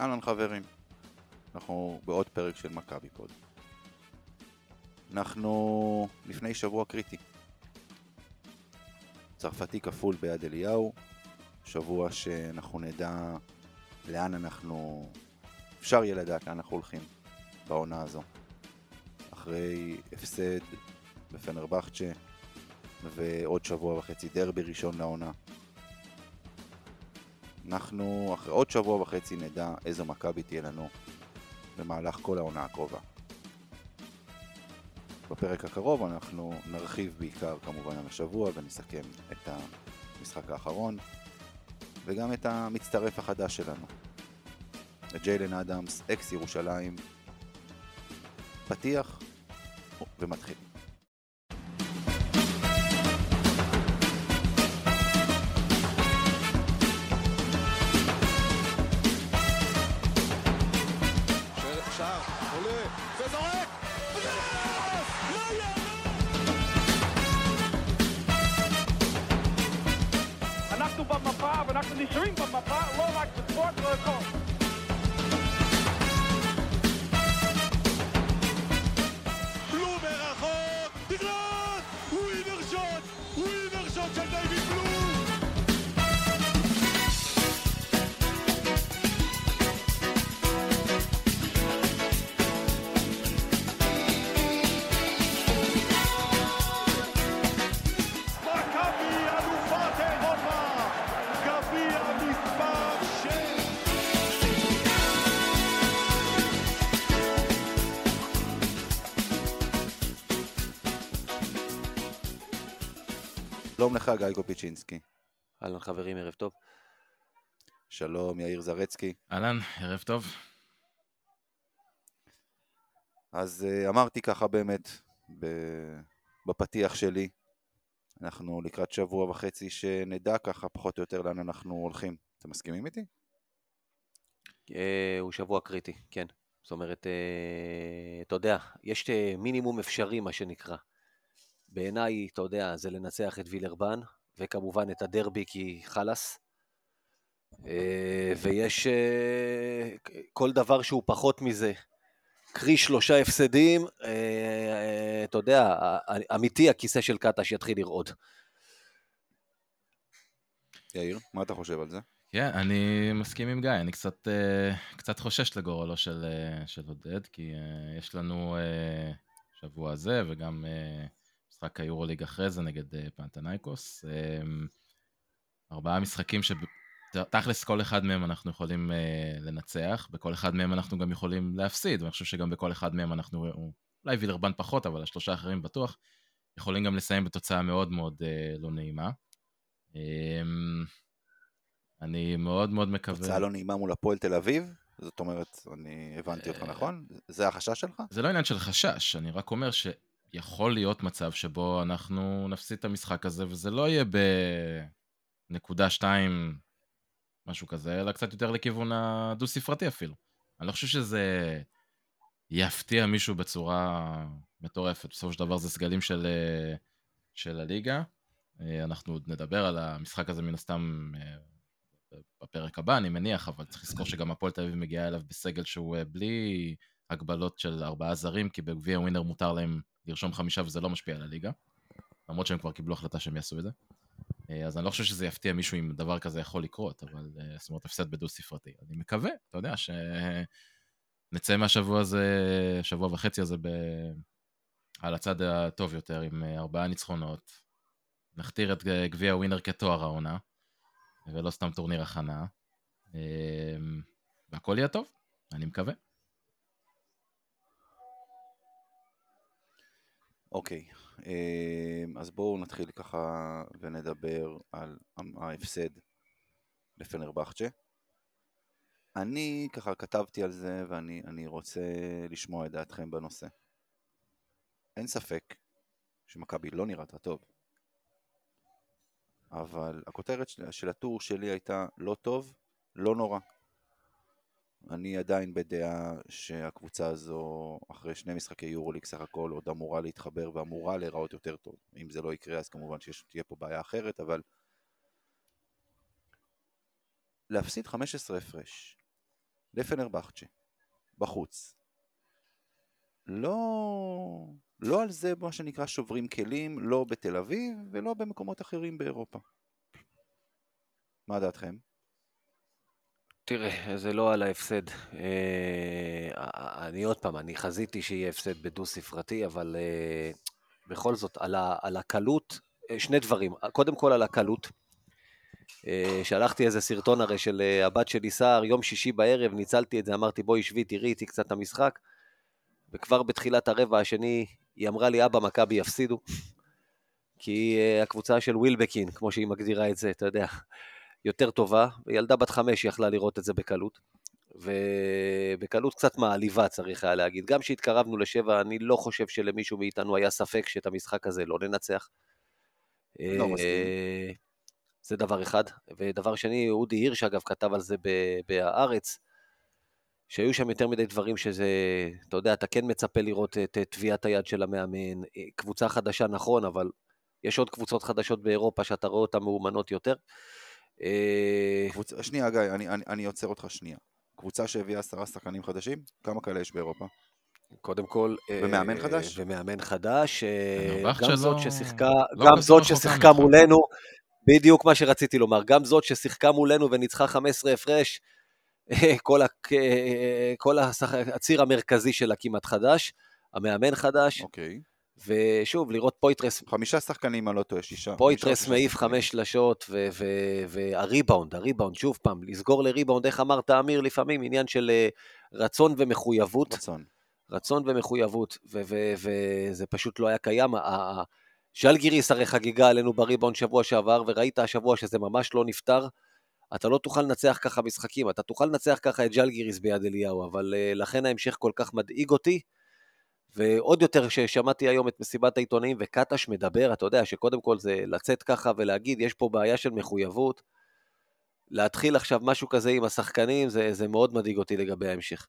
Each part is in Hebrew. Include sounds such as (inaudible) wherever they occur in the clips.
אהלן חברים, אנחנו בעוד פרק של מכבי פוד. אנחנו לפני שבוע קריטי. צרפתי כפול ביד אליהו, שבוע שאנחנו נדע לאן אנחנו, אפשר יהיה לדעת לאן אנחנו הולכים בעונה הזו. אחרי הפסד בפנרבכצ'ה ועוד שבוע וחצי דרבי ראשון לעונה. אנחנו אחרי עוד שבוע וחצי נדע איזו מכבי תהיה לנו במהלך כל העונה הקרובה. בפרק הקרוב אנחנו נרחיב בעיקר כמובן על השבוע ונסכם את המשחק האחרון וגם את המצטרף החדש שלנו. את ג'יילן אדמס, אקס ירושלים, פתיח ומתחיל. לך גיא קופיצ'ינסקי. אהלן חברים, ערב טוב. שלום יאיר זרצקי. אהלן, ערב טוב. אז uh, אמרתי ככה באמת ב- בפתיח שלי, אנחנו לקראת שבוע וחצי שנדע ככה פחות או יותר לאן אנחנו הולכים. אתם מסכימים איתי? אה, הוא שבוע קריטי, כן. זאת אומרת, אה, אתה יודע, יש אה, מינימום אפשרי, מה שנקרא. בעיניי, אתה יודע, זה לנצח את וילרבן, וכמובן את הדרבי כי חלאס. אה, ויש אה, כל דבר שהוא פחות מזה. קרי שלושה הפסדים, אה, אתה יודע, אמיתי הכיסא של קטש יתחיל לרעוד. יאיר, מה אתה חושב על זה? כן, אני מסכים עם גיא, אני קצת, קצת חושש לגורלו של, של עודד, כי יש לנו שבוע הזה וגם משחק היורוליג אחרי זה נגד אה, פנתנייקוס. אה, ארבעה משחקים שתכלס כל אחד מהם אנחנו יכולים אה, לנצח, בכל אחד מהם אנחנו גם יכולים להפסיד, ואני חושב שגם בכל אחד מהם אנחנו, אולי וילרבן פחות, אבל השלושה האחרים בטוח, יכולים גם לסיים בתוצאה מאוד מאוד אה, לא נעימה. אה, אני מאוד מאוד מקווה... תוצאה לא נעימה מול הפועל תל אביב? זאת אומרת, אני הבנתי אותך אה, נכון? זה החשש שלך? זה לא עניין של חשש, אני רק אומר שיכול להיות מצב שבו אנחנו נפסיד את המשחק הזה, וזה לא יהיה בנקודה שתיים, משהו כזה, אלא קצת יותר לכיוון הדו-ספרתי אפילו. אני לא חושב שזה יפתיע מישהו בצורה מטורפת. בסופו של דבר זה סגלים של, של הליגה. אנחנו עוד נדבר על המשחק הזה מן הסתם בפרק הבא, אני מניח, אבל צריך לזכור שגם הפועל תל אביב מגיעה אליו בסגל שהוא אה, בלי הגבלות של ארבעה זרים, כי בגביע ווינר מותר להם לרשום חמישה וזה לא משפיע על הליגה. למרות שהם כבר קיבלו החלטה שהם יעשו את זה. אה, אז אני לא חושב שזה יפתיע מישהו אם דבר כזה יכול לקרות, אבל אה, זאת אומרת הפסד בדו ספרתי. אני מקווה, אתה יודע, שנצא מהשבוע הזה, שבוע וחצי הזה, ב... על הצד הטוב יותר, עם אה, ארבעה ניצחונות. נכתיר את גביע ווינר כתואר העונה, ולא סתם טורניר הכנה. והכל יהיה טוב, אני מקווה. אוקיי, אמ, אז בואו נתחיל ככה ונדבר על ההפסד לפנרבכצ'ה. אני ככה כתבתי על זה ואני אני רוצה לשמוע את דעתכם בנושא. אין ספק שמכבי לא נראתה טוב, אבל הכותרת של הטור שלי הייתה לא טוב, לא נורא. אני עדיין בדעה שהקבוצה הזו, אחרי שני משחקי יורוליג סך הכל, עוד אמורה להתחבר ואמורה להיראות יותר טוב. אם זה לא יקרה, אז כמובן שתהיה פה בעיה אחרת, אבל להפסיד 15 הפרש לפנרבחצ'ה, בחוץ. לא, לא על זה מה שנקרא שוברים כלים, לא בתל אביב ולא במקומות אחרים באירופה. מה דעתכם? תראה, זה לא על ההפסד. אה, אני עוד פעם, אני חזיתי שיהיה הפסד בדו ספרתי, אבל אה, בכל זאת, על, ה, על הקלות, אה, שני דברים. קודם כל על הקלות. אה, שלחתי איזה סרטון הרי של אה, הבת שלי סער, יום שישי בערב, ניצלתי את זה, אמרתי בואי שבי, תראי איתי קצת את המשחק. וכבר בתחילת הרבע השני, היא אמרה לי, אבא, מכבי יפסידו. כי אה, הקבוצה של ווילבקין, כמו שהיא מגדירה את זה, אתה יודע, יותר טובה, וילדה בת חמש יכלה לראות את זה בקלות. ובקלות קצת מעליבה, צריך היה להגיד. גם כשהתקרבנו לשבע, אני לא חושב שלמישהו מאיתנו היה ספק שאת המשחק הזה לא ננצח. לא מסכים. אה, זה דבר אחד. ודבר שני, אודי הירש, אגב, כתב על זה בהארץ, שהיו שם יותר מדי דברים שזה, אתה יודע, אתה כן מצפה לראות את את טביעת היד של המאמן. אה, קבוצה חדשה, נכון, אבל יש עוד קבוצות חדשות באירופה שאתה רואה אותן מאומנות יותר. אה, קבוצה, שנייה גיא, אני, אני, אני עוצר אותך שנייה. קבוצה שהביאה עשרה שחקנים חדשים? כמה כאלה יש באירופה? קודם כל... אה, ומאמן חדש? ומאמן חדש, אה, גם לא- זאת ששיחקה, לא גם זאת ששיחקה. מולנו, בדיוק מה שרציתי לומר, גם זאת ששיחקה מולנו וניצחה 15 הפרש, כל, ה, כל השח... הציר המרכזי שלה כמעט חדש, המאמן חדש, אוקיי. ושוב, לראות פויטרס, חמישה שחקנים, אני לא טועה, שישה. פויטרס מעיף. חמש שלשות, והריבאונד, הריבאונד, שוב פעם, לסגור לריבאונד, איך אמרת אמיר, לפעמים עניין של אה, רצון ומחויבות. רצון. רצון ומחויבות, וזה פשוט לא היה קיים. ז'לגיריס הרי חגיגה עלינו בריבאונד שבוע שעבר, וראית השבוע שזה ממש לא נפתר. אתה לא תוכל לנצח ככה משחקים, אתה תוכל לנצח ככה את ז'לגיריס ביד אליהו, אבל uh, לכן ההמשך כל כך מדאיג אותי. ועוד יותר ששמעתי היום את מסיבת העיתונאים וקטש מדבר, אתה יודע שקודם כל זה לצאת ככה ולהגיד, יש פה בעיה של מחויבות. להתחיל עכשיו משהו כזה עם השחקנים, זה, זה מאוד מדאיג אותי לגבי ההמשך.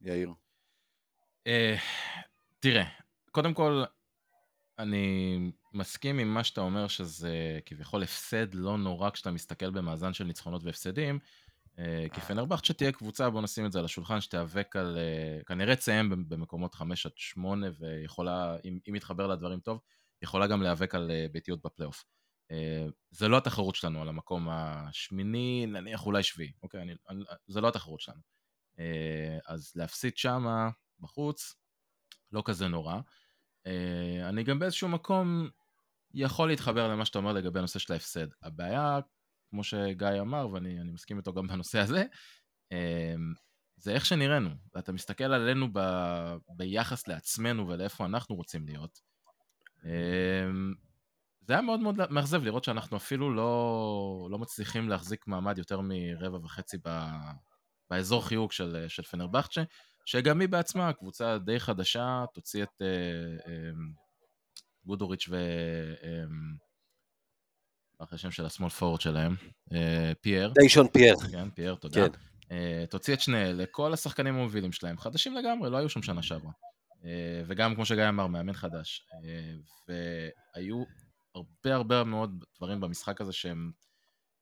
יאיר. אה, תראה, קודם כל, אני מסכים עם מה שאתה אומר שזה כביכול הפסד לא נורא כשאתה מסתכל במאזן של ניצחונות והפסדים, כי פנרבכצ'ה תהיה קבוצה, בוא נשים את זה על השולחן, שתיאבק על, אה, כנראה תסיים במ- במקומות 5 עד 8, ויכולה, אם, אם יתחבר לדברים טוב, יכולה גם להיאבק על אה, ביתיות בפלייאוף. אה, זה לא התחרות שלנו על המקום השמיני, נניח אולי שביעי, אוקיי? אני, אני, זה לא התחרות שלנו. אה, אז להפסיד שמה, בחוץ, לא כזה נורא. אה, אני גם באיזשהו מקום יכול להתחבר למה שאתה אומר לגבי הנושא של ההפסד. הבעיה, כמו שגיא אמר, ואני אני מסכים איתו גם בנושא הזה, אה, זה איך שנראינו. ואתה מסתכל עלינו ב, ביחס לעצמנו ולאיפה אנחנו רוצים להיות. אה, זה היה מאוד מאוד מאכזב לראות שאנחנו אפילו לא, לא מצליחים להחזיק מעמד יותר מרבע וחצי ב, באזור חיוג של, של פנרבכצ'ה, שגם היא בעצמה, קבוצה די חדשה, תוציא את אה, אה, גודוריץ' ו... אה, איך השם של ה small forward שלהם, אה, פייר, דיישון פייר. כן, פייר, תודה. כן. אה, תוציא את שני אלה, כל השחקנים המובילים שלהם, חדשים לגמרי, לא היו שם שנה שעברה. אה, וגם, כמו שגיא אמר, מאמן חדש. אה, והיו הרבה הרבה מאוד דברים במשחק הזה שהם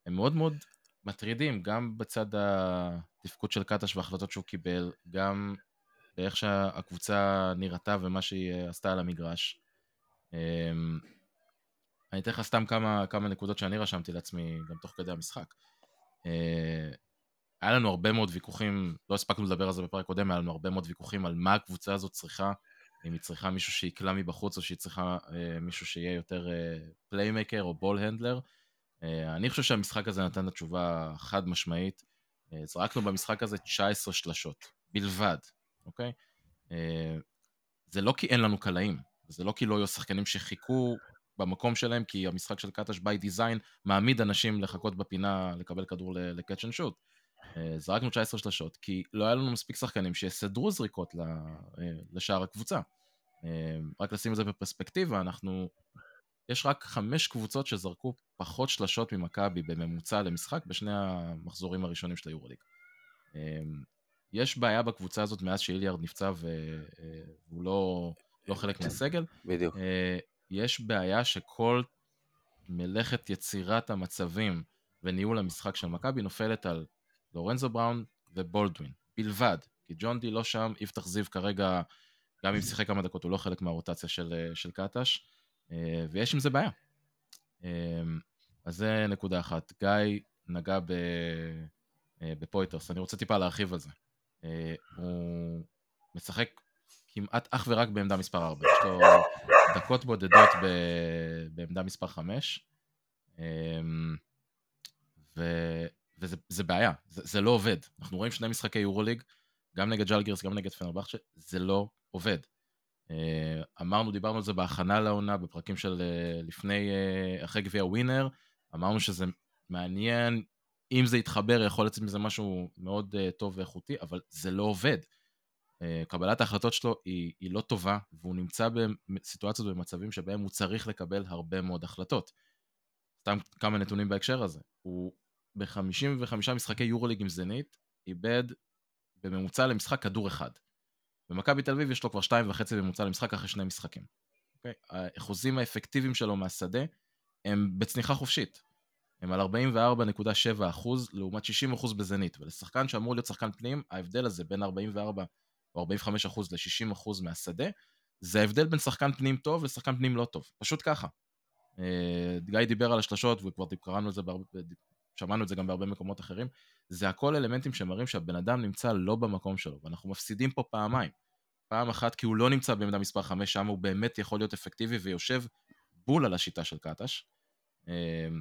הם מאוד מאוד מטרידים, גם בצד התפקוד של קטש וההחלטות שהוא קיבל, גם באיך שהקבוצה נראתה ומה שהיא אה, עשתה על המגרש. אה, אני אתן לך סתם כמה, כמה נקודות שאני רשמתי לעצמי גם תוך כדי המשחק. אה, היה לנו הרבה מאוד ויכוחים, לא הספקנו לדבר על זה בפרק קודם, היה לנו הרבה מאוד ויכוחים על מה הקבוצה הזאת צריכה, אם היא צריכה מישהו שיקלע מבחוץ או שהיא צריכה אה, מישהו שיהיה יותר playmaker או ball handler. אה, אני חושב שהמשחק הזה נתן את התשובה חד משמעית. אה, זרקנו במשחק הזה 19 שלשות, בלבד, אוקיי? אה, זה לא כי אין לנו קלעים, זה לא כי לא היו שחקנים שחיכו במקום שלהם, כי המשחק של קטש by design מעמיד אנשים לחכות בפינה לקבל כדור ל catch and shoot. זרקנו 19 שלשות, כי לא היה לנו מספיק שחקנים שיסדרו זריקות אה, לשאר הקבוצה. אה, רק לשים את זה בפרספקטיבה, אנחנו... יש רק חמש קבוצות שזרקו פחות שלשות ממכבי בממוצע למשחק בשני המחזורים הראשונים של היורוליג. אה, יש בעיה בקבוצה הזאת מאז שאיליארד נפצע אה, והוא לא, לא חלק מהסגל. בדיוק. אה, יש בעיה שכל מלאכת יצירת המצבים וניהול המשחק של מכבי נופלת על לורנזו בראון ובולדווין, בלבד. כי ג'ון די לא שם, יפתח זיו כרגע, גם אם שיחק כמה דקות, הוא לא חלק מהרוטציה של, של קטש, אה, ויש עם זה בעיה. אה, אז זה נקודה אחת. גיא נגע ב, אה, בפויטרס, אני רוצה טיפה להרחיב על זה. הוא משחק כמעט אך ורק בעמדה מספר 4. יש לו דקות בודדות ב... בעמדה מספר 5, ו... וזה בעיה, זה, זה לא עובד. אנחנו רואים שני משחקי יורוליג, גם נגד ג'לגירס, גם נגד פנרבכצ'ה, זה לא עובד. אה, אמרנו, דיברנו על זה בהכנה לעונה, בפרקים של אה, לפני, אה, אחרי גביע ווינר, אמרנו שזה מעניין, אם זה יתחבר, יכול לצאת מזה משהו מאוד טוב ואיכותי, אבל זה לא עובד. קבלת ההחלטות שלו היא, היא לא טובה, והוא נמצא בסיטואציות ובמצבים שבהם הוא צריך לקבל הרבה מאוד החלטות. סתם כמה נתונים בהקשר הזה. הוא ב-55 משחקי יורוליג עם זנית, איבד בממוצע למשחק כדור אחד. במכבי תל אביב יש לו כבר שתיים וחצי בממוצע למשחק אחרי שני משחקים. Okay? אוקיי? האחוזים האפקטיביים שלו מהשדה הם בצניחה חופשית. הם על 44.7 אחוז לעומת 60 אחוז בזנית, ולשחקן שאמור להיות שחקן פנים, ההבדל הזה בין 44 או 45 אחוז ל-60 אחוז מהשדה, זה ההבדל בין שחקן פנים טוב לשחקן פנים לא טוב, פשוט ככה. אה, גיא דיבר על השלשות, וכבר קראנו את זה, בהרבה, שמענו את זה גם בהרבה מקומות אחרים, זה הכל אלמנטים שמראים שהבן אדם נמצא לא במקום שלו, ואנחנו מפסידים פה פעמיים. פעם אחת כי הוא לא נמצא בעמדה מספר 5, שם הוא באמת יכול להיות אפקטיבי ויושב בול על השיטה של קטש, אמ,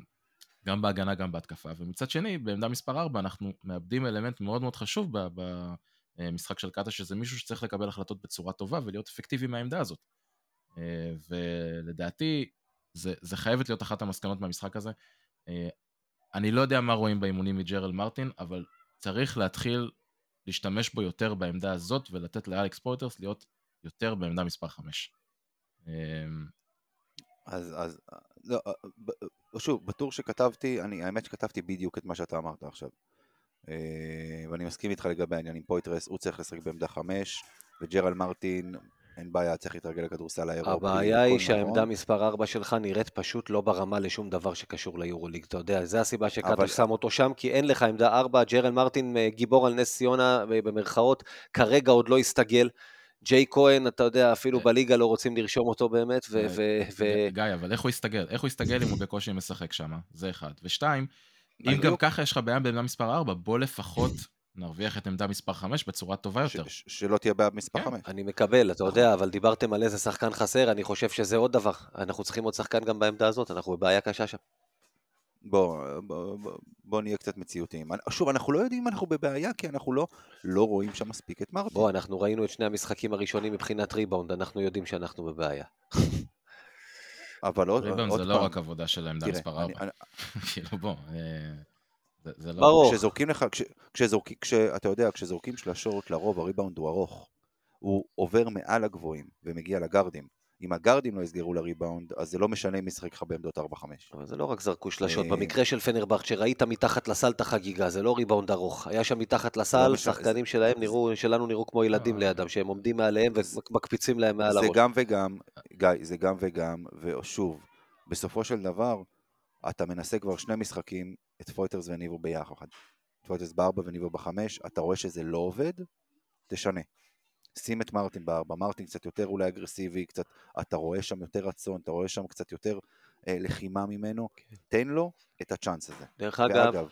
גם בהגנה, גם בהתקפה, ומצד שני, בעמדה מספר 4 אנחנו מאבדים אלמנט מאוד מאוד חשוב במשחק של קטש, שזה מישהו שצריך לקבל החלטות בצורה טובה ולהיות אפקטיבי מהעמדה הזאת. אה, ולדעתי, זה, זה חייבת להיות אחת המסקנות מהמשחק הזה. אה, אני לא יודע מה רואים באימונים מג'רל מרטין, אבל צריך להתחיל להשתמש בו יותר בעמדה הזאת ולתת לאלכס פויטרס להיות יותר בעמדה מספר 5. אמ, אז, אז, לא, שוב, בטור שכתבתי, אני, האמת שכתבתי בדיוק את מה שאתה אמרת עכשיו. אה, ואני מסכים איתך לגבי העניין עם פויטרס, הוא צריך לשחק בעמדה 5, וג'רל מרטין אין בעיה, צריך להתרגל לכדורסל האירופי. הבעיה היא שהעמדה מספר 4 שלך נראית פשוט לא ברמה לשום דבר שקשור ליורוליג, אתה יודע, זה הסיבה שקאטו אבל... שם אותו שם, כי אין לך עמדה 4, ג'רל מרטין אה, גיבור על נס ציונה, אה, במרכאות, כרגע עוד לא הסתגל. ג'יי כהן, אתה יודע, אפילו בליגה לא רוצים לרשום אותו באמת. ו... גיא, אבל איך הוא יסתגל? איך הוא יסתגל אם הוא בקושי משחק שם? זה אחד. ושתיים, אם גם ככה יש לך בעיה בעמדה מספר 4, בוא לפחות (clears throat) נרוויח את עמדה מספר 5 בצורה טובה יותר. שלא תהיה בעיה במספר 5. כן. אני מקבל, אתה יודע, אבל דיברתם על איזה שחקן חסר, אני חושב שזה עוד דבר. אנחנו צריכים עוד שחקן גם בעמדה הזאת, אנחנו בבעיה קשה שם. בוא, בוא, בוא, בוא נהיה קצת מציאותיים. שוב, אנחנו לא יודעים אם אנחנו בבעיה, כי אנחנו לא, לא רואים שם מספיק את מרטין. בוא, אנחנו ראינו את שני המשחקים הראשונים מבחינת ריבאונד, אנחנו יודעים שאנחנו בבעיה. אבל עוד, ריבאונד זה לא רק עבודה של העמדה מספר 4. (laughs) כאילו, בוא. אה, זה, זה לא... ברור. כשזורקים לך, כש, כשזורקים, כש, אתה יודע, כשזורקים שלשות, לרוב הריבאונד הוא ארוך. הוא עובר מעל הגבוהים ומגיע לגארדים. אם הגארדים לא יסגרו לריבאונד, אז זה לא משנה אם ישחק לך בעמדות 4-5. אבל זה לא רק זרקו שלשות, אה, במקרה של פנרבכט, שראית מתחת לסל את החגיגה, זה לא ריבאונד ארוך. היה שם מתחת לסל, לא שחקנים שלהם נראו, שלנו נראו כמו ילדים אה. לידם, שהם עומדים מעליהם ומקפיצים להם מעל הראש. זה גם וגם, גיא, זה גם וגם, ושוב, בסופו של דבר, אתה מנסה כבר שני משחקים את פויטרס וניבו ביחד. פויטרס בארבע וניבו בחמש, אתה רואה שזה לא עובד, תשנה. שים את מרטין בארבע, מרטין קצת יותר אולי אגרסיבי, קצת, אתה רואה שם יותר רצון, אתה רואה שם קצת יותר אה, לחימה ממנו, כן. תן לו את הצ'אנס הזה. דרך אגב, ואגב,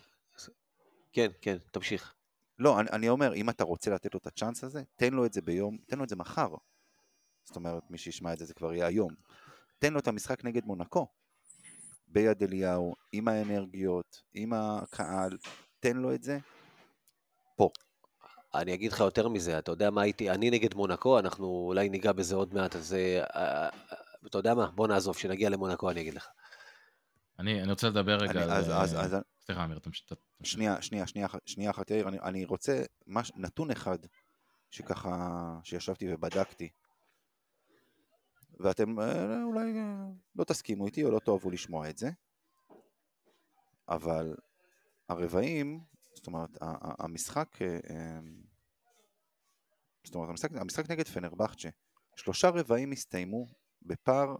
כן, כן, תמשיך. לא, אני, אני אומר, אם אתה רוצה לתת לו את הצ'אנס הזה, תן לו את זה ביום, תן לו את זה מחר. זאת אומרת, מי שישמע את זה, זה כבר יהיה היום. תן לו את המשחק נגד מונקו. ביד אליהו, עם האנרגיות, עם הקהל, תן לו את זה פה. אני אגיד לך יותר מזה, אתה יודע מה הייתי, אני נגד מונקו, אנחנו אולי ניגע בזה עוד מעט, אז אה, אה, אתה יודע מה, בוא נעזוב, כשנגיע למונקו אני אגיד לך. אני, אני רוצה לדבר רגע אני, על... אז, אז, אז, סליחה, אמיר, תמשיך. שנייה, שנייה, שנייה, שנייה אחת, יאיר, אני, אני רוצה מש, נתון אחד שככה, שישבתי ובדקתי, ואתם אה, אולי אה, לא תסכימו איתי או לא תאהבו לשמוע את זה, אבל הרבעים, זאת אומרת, המשחק, אה, זאת אומרת, המשחק, המשחק נגד פנרבכצ'ה, שלושה רבעים הסתיימו בפער,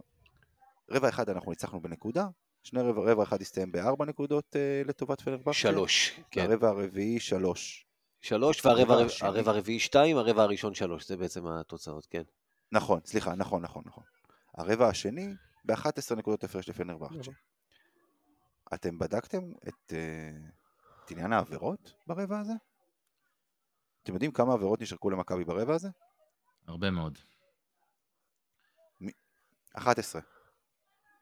רבע אחד אנחנו ניצחנו בנקודה, שני רבע, רבע אחד הסתיים בארבע נקודות אה, לטובת פנרבכצ'ה. שלוש, כן. והרבע הרביעי שלוש. שלוש, הרבע והרבע. הרבע הרביעי שתיים, הרבע הראשון שלוש, זה בעצם התוצאות, כן. נכון, סליחה, נכון, נכון, נכון. הרבע השני ב-11 נקודות הפרש לפנרבכצ'ה. אתם בדקתם את, אה, את עניין העבירות ברבע הזה? אתם יודעים כמה עבירות נשרקו למכבי ברבע הזה? הרבה מאוד. 11.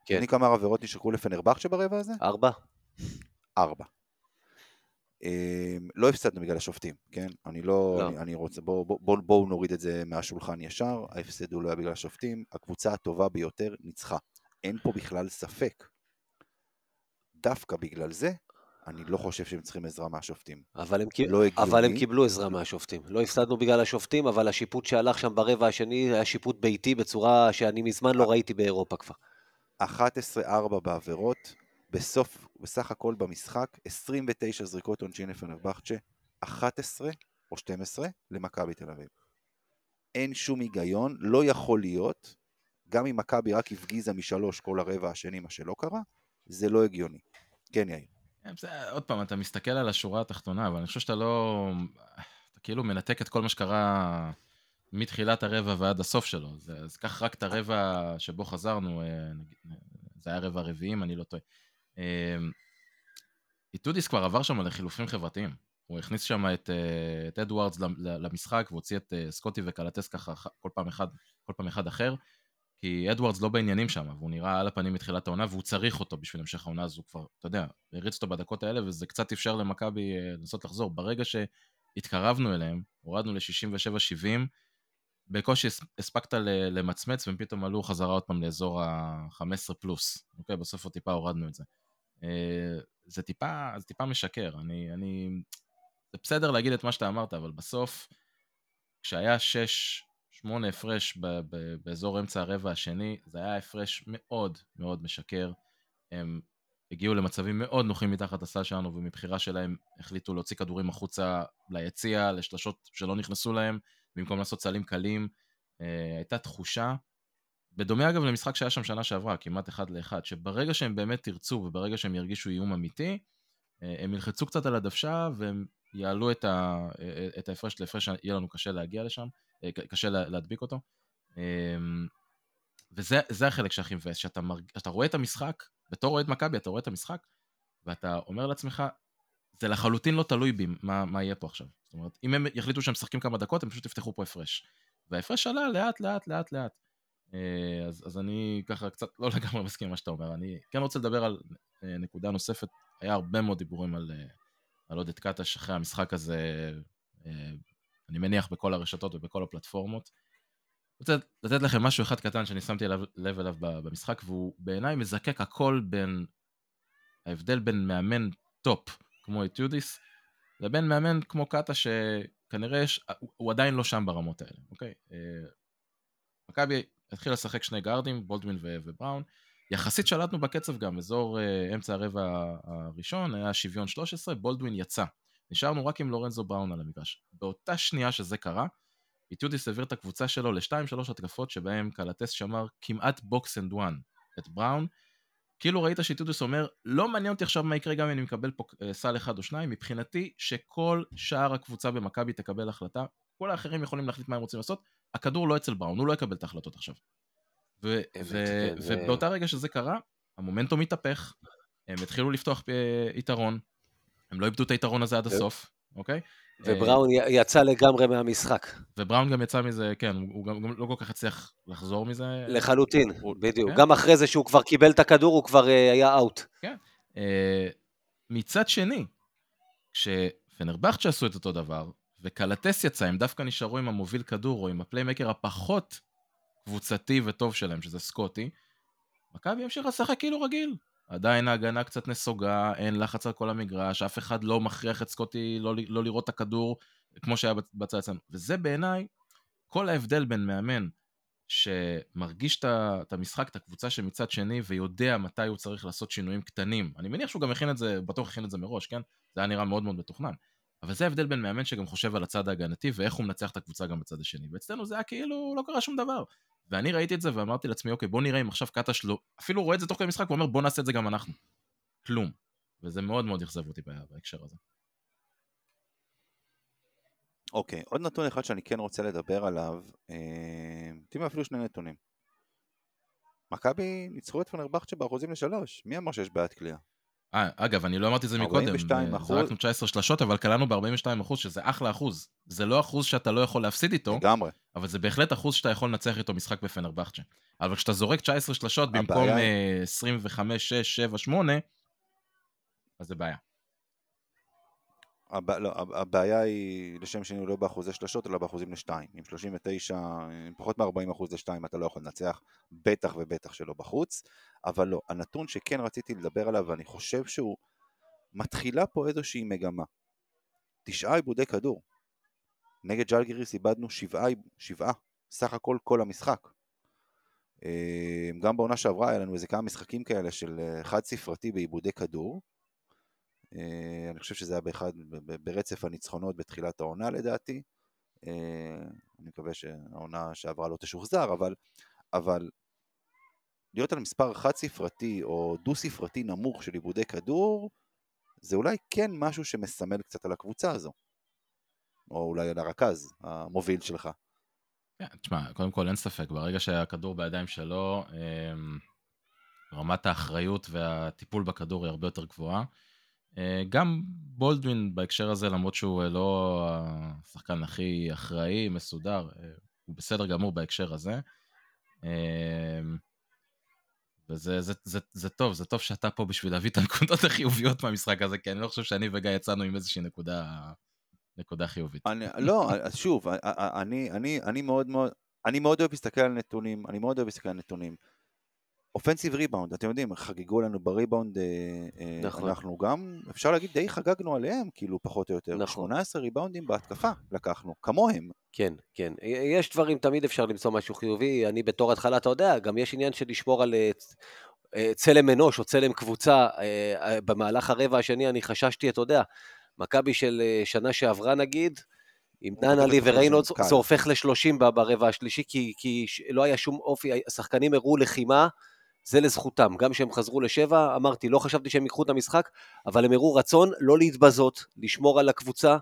כן. יודעים כמה עבירות נשרקו לפנרבכצ'ה ברבע הזה? ארבע? ארבע. אמ, לא הפסדנו בגלל השופטים, כן? אני לא, לא. אני, אני רוצה, בואו בוא, בוא, בוא נוריד את זה מהשולחן ישר, ההפסד הוא לא היה בגלל השופטים, הקבוצה הטובה ביותר ניצחה. אין פה בכלל ספק. דווקא בגלל זה, אני לא חושב שהם צריכים עזרה מהשופטים. אבל הם. לא. אבל הם קיבלו עזרה מהשופטים. לא הפסדנו בגלל השופטים, אבל השיפוט שהלך שם ברבע השני היה שיפוט ביתי בצורה שאני מזמן לא ראיתי באירופה כבר. 11-4 בעבירות, בסוף, בסך הכל במשחק, 29 זריקות עונשין לפנרבכצ'ה, 11 או 12 למכבי תל אביב. אין שום היגיון, לא יכול להיות, גם אם מכבי רק הפגיזה משלוש כל הרבע השני, מה שלא קרה, זה לא הגיוני. כן, יאיר. כן, עוד פעם, אתה מסתכל על השורה התחתונה, אבל אני חושב שאתה לא... אתה כאילו מנתק את כל מה שקרה מתחילת הרבע ועד הסוף שלו. אז, אז קח רק את הרבע שבו חזרנו, אה, נגיד, זה היה רבע רביעי, אם אני לא טועה. אה, איטודיס כבר עבר שם לחילופים חברתיים. הוא הכניס שם את, אה, את אדוארדס למשחק והוציא את אה, סקוטי וקלטס ככה כל פעם אחד, כל פעם אחד אחר. כי אדוארדס לא בעניינים שם, והוא נראה על הפנים מתחילת העונה, והוא צריך אותו בשביל המשך העונה, הוא כבר, אתה יודע, הריץ אותו בדקות האלה, וזה קצת אפשר למכבי אה, לנסות לחזור. ברגע שהתקרבנו אליהם, הורדנו ל-67-70, בקושי הס- הספקת למצמץ, והם פתאום עלו חזרה עוד פעם לאזור ה-15 פלוס. אוקיי, בסוף עוד טיפה הורדנו את זה. אה, זה טיפה, זה טיפה משקר. אני, אני... זה בסדר להגיד את מה שאתה אמרת, אבל בסוף, כשהיה 6, 8 הפרש ב- ב- באזור אמצע הרבע השני, זה היה הפרש מאוד מאוד משקר. הם הגיעו למצבים מאוד נוחים מתחת הסל שלנו, ומבחירה שלהם החליטו להוציא כדורים החוצה ליציע, לשלשות שלא נכנסו להם, במקום לעשות סלים קלים. אה, הייתה תחושה, בדומה אגב למשחק שהיה שם שנה שעברה, כמעט אחד לאחד, שברגע שהם באמת ירצו וברגע שהם ירגישו איום אמיתי, אה, הם ילחצו קצת על הדוושה והם יעלו את, ה, אה, את ההפרש להפרש שיהיה לנו קשה להגיע לשם, קשה לה- להדביק אותו. אה, וזה זה החלק שהכי מבאס, שאתה, מרג... רואה את המשחק, בתור אוהד מכבי אתה רואה את המשחק, ואתה אומר לעצמך, זה לחלוטין לא תלוי בי מה, מה יהיה פה עכשיו. זאת אומרת, אם הם יחליטו שהם משחקים כמה דקות, הם פשוט יפתחו פה הפרש. וההפרש עלה לאט לאט לאט לאט. אה, אז, אז אני ככה קצת לא לגמרי מסכים מה שאתה אומר. אני כן רוצה לדבר על אה, נקודה נוספת. היה הרבה מאוד דיבורים על, אה, על עודד קטש אחרי המשחק הזה, אה, אני מניח בכל הרשתות ובכל הפלטפורמות. רוצה לתת לכם משהו אחד קטן שאני שמתי לב, לב אליו במשחק, והוא בעיניי מזקק הכל בין ההבדל בין מאמן top כמו איטיודיס, לבין מאמן כמו קטש שכנראה יש, הוא, עדיין לא שם ברמות האלה, אוקיי? אה, מכבי התחילה לשחק שני גארדים, בולדווין ובראון. יחסית שלטנו בקצב גם, אזור אה, אמצע הרבע הראשון, היה שוויון 13, בולדווין יצא. נשארנו רק עם לורנזו בראון על המגרש. באותה שנייה שזה קרה, איטיודיס העביר את הקבוצה שלו לשתיים שלוש התקפות שבהם קלטס שמר כמעט box and one את בראון. כאילו ראית שאיטיודיס אומר, לא מעניין אותי עכשיו מה יקרה גם אם אני מקבל פה אה, סל אחד או שניים, מבחינתי שכל שאר הקבוצה במכבי תקבל החלטה, כל האחרים יכולים להחליט מה הם רוצים לעשות, הכדור לא אצל בראון, הוא לא יקבל את ההחלטות עכשיו. ו- ו- ובאותה רגע שזה קרה, המומנטום התהפך, הם התחילו לפתוח אה, יתרון, הם לא איבדו את היתרון הזה עד ו- הסוף, אוקיי? ובראון יצא לגמרי מהמשחק. ובראון גם יצא מזה, כן, הוא גם, גם לא כל כך הצליח לחזור מזה. לחלוטין, הוא- בדיוק. כן. גם אחרי זה שהוא כבר קיבל את הכדור, הוא כבר אה, היה out. אה, מצד שני, כשפנרבכצ'ה עשו את אותו דבר, וקלטס יצא, הם דווקא נשארו עם המוביל כדור, או עם ה playmaker הפחות קבוצתי וטוב שלהם, שזה סקוטי, מכבי המשיכה לשחק כאילו רגיל. עדיין ההגנה קצת נסוגה, אין לחץ על כל המגרש, אף אחד לא מכריח את סקוטי לא, לא לראות את הכדור כמו שהיה בצד אצלנו. וזה בעיניי כל ההבדל בין מאמן שמרגיש את המשחק, את הקבוצה שמצד שני, ויודע מתי הוא צריך לעשות שינויים קטנים. אני מניח שהוא גם הכין את זה, בטוח הכין את זה מראש, כן? זה היה נראה מאוד מאוד מתוכנן. אבל זה ההבדל בין מאמן שגם חושב על הצד ההגנתי, ואיך הוא מנצח את הקבוצה גם בצד השני. ואצלנו זה היה כאילו לא קרה שום דבר. ואני ראיתי את זה ואמרתי לעצמי, אוקיי, בוא נראה אם עכשיו קטש לא... אפילו רואה את זה תוך כדי משחק ואומר, בוא נעשה את זה גם אנחנו. כלום. וזה מאוד מאוד אכזב אותי בהקשר הזה. אוקיי, עוד נתון אחד שאני כן רוצה לדבר עליו, אה, אפילו שני נתונים. מכבי ניצחו את פנרבכצ'ה באחוזים לשלוש, מי אמר שיש בעיית קליעה? אה, אגב, אני לא אמרתי את זה מקודם, 42 אחוז. זרקנו 19 שלשות, אבל קלענו ב-42 אחוז, שזה אחלה אחוז. זה לא אחוז שאתה לא יכול להפסיד איתו, לגמרי. אבל זה בהחלט אחוז שאתה יכול לנצח איתו משחק בפנרבכצ'ה. אבל כשאתה זורק 19 שלשות במקום היא- אה, 25, 6, 7, 8, אז זה בעיה. הב... לא, הב- הבעיה היא לשם שני לא באחוזי שלשות אלא באחוזים לשתיים. עם 39, עם פחות מ-40 אחוז לשתיים אתה לא יכול לנצח, בטח ובטח שלא בחוץ. אבל לא, הנתון שכן רציתי לדבר עליו ואני חושב שהוא מתחילה פה איזושהי מגמה. תשעה עיבודי כדור. נגד ג'לגיריס איבדנו שבעה, שבעה, סך הכל כל המשחק. אה, גם בעונה שעברה היה לנו איזה כמה משחקים כאלה של אה, חד ספרתי בעיבודי כדור. אה, אני חושב שזה היה באחד, ברצף הניצחונות בתחילת העונה לדעתי. אה, אני מקווה שהעונה שעברה לא תשוחזר, אבל, אבל להיות על מספר חד ספרתי או דו ספרתי נמוך של עיבודי כדור, זה אולי כן משהו שמסמל קצת על הקבוצה הזו. או אולי על הרכז המוביל שלך. כן, תשמע, קודם כל אין ספק, ברגע שהכדור בידיים שלו, אמ, רמת האחריות והטיפול בכדור היא הרבה יותר גבוהה. אה, גם בולדווין בהקשר הזה, למרות שהוא אה, לא השחקן הכי אחראי, מסודר, אה, הוא בסדר גמור בהקשר הזה. וזה זה, זה, זה טוב, זה טוב שאתה פה בשביל להביא את הנקודות (laughs) החיוביות מהמשחק הזה, כי אני לא חושב שאני וגיא יצאנו עם איזושהי נקודה, נקודה חיובית. אני, לא, אז שוב, אני, אני, אני מאוד מאוד, אני מאוד אוהב להסתכל על נתונים, אני מאוד אוהב להסתכל על נתונים. אופנסיב ריבאונד, אתם יודעים, חגגו לנו בריבאונד, אה, אה, נכון. אנחנו גם, אפשר להגיד, די חגגנו עליהם, כאילו, פחות או יותר. נכון. 18 ריבאונדים בהתקפה לקחנו, כמוהם. כן, כן. יש דברים, תמיד אפשר למצוא משהו חיובי. אני בתור התחלה, אתה יודע, גם יש עניין של לשמור על אה, צלם אנוש או צלם קבוצה. במהלך הרבע השני אני חששתי, אתה יודע, מכבי של שנה שעברה נגיד, עם ננלי וריינולדס. זה הופך ל-30 ברבע השלישי, כי, כי לא היה שום אופי, השחקנים הראו לחימה, זה לזכותם. גם כשהם חזרו לשבע, אמרתי, לא חשבתי שהם ייקחו את המשחק, אבל הם הראו רצון לא להתבזות, לשמור על הקבוצה,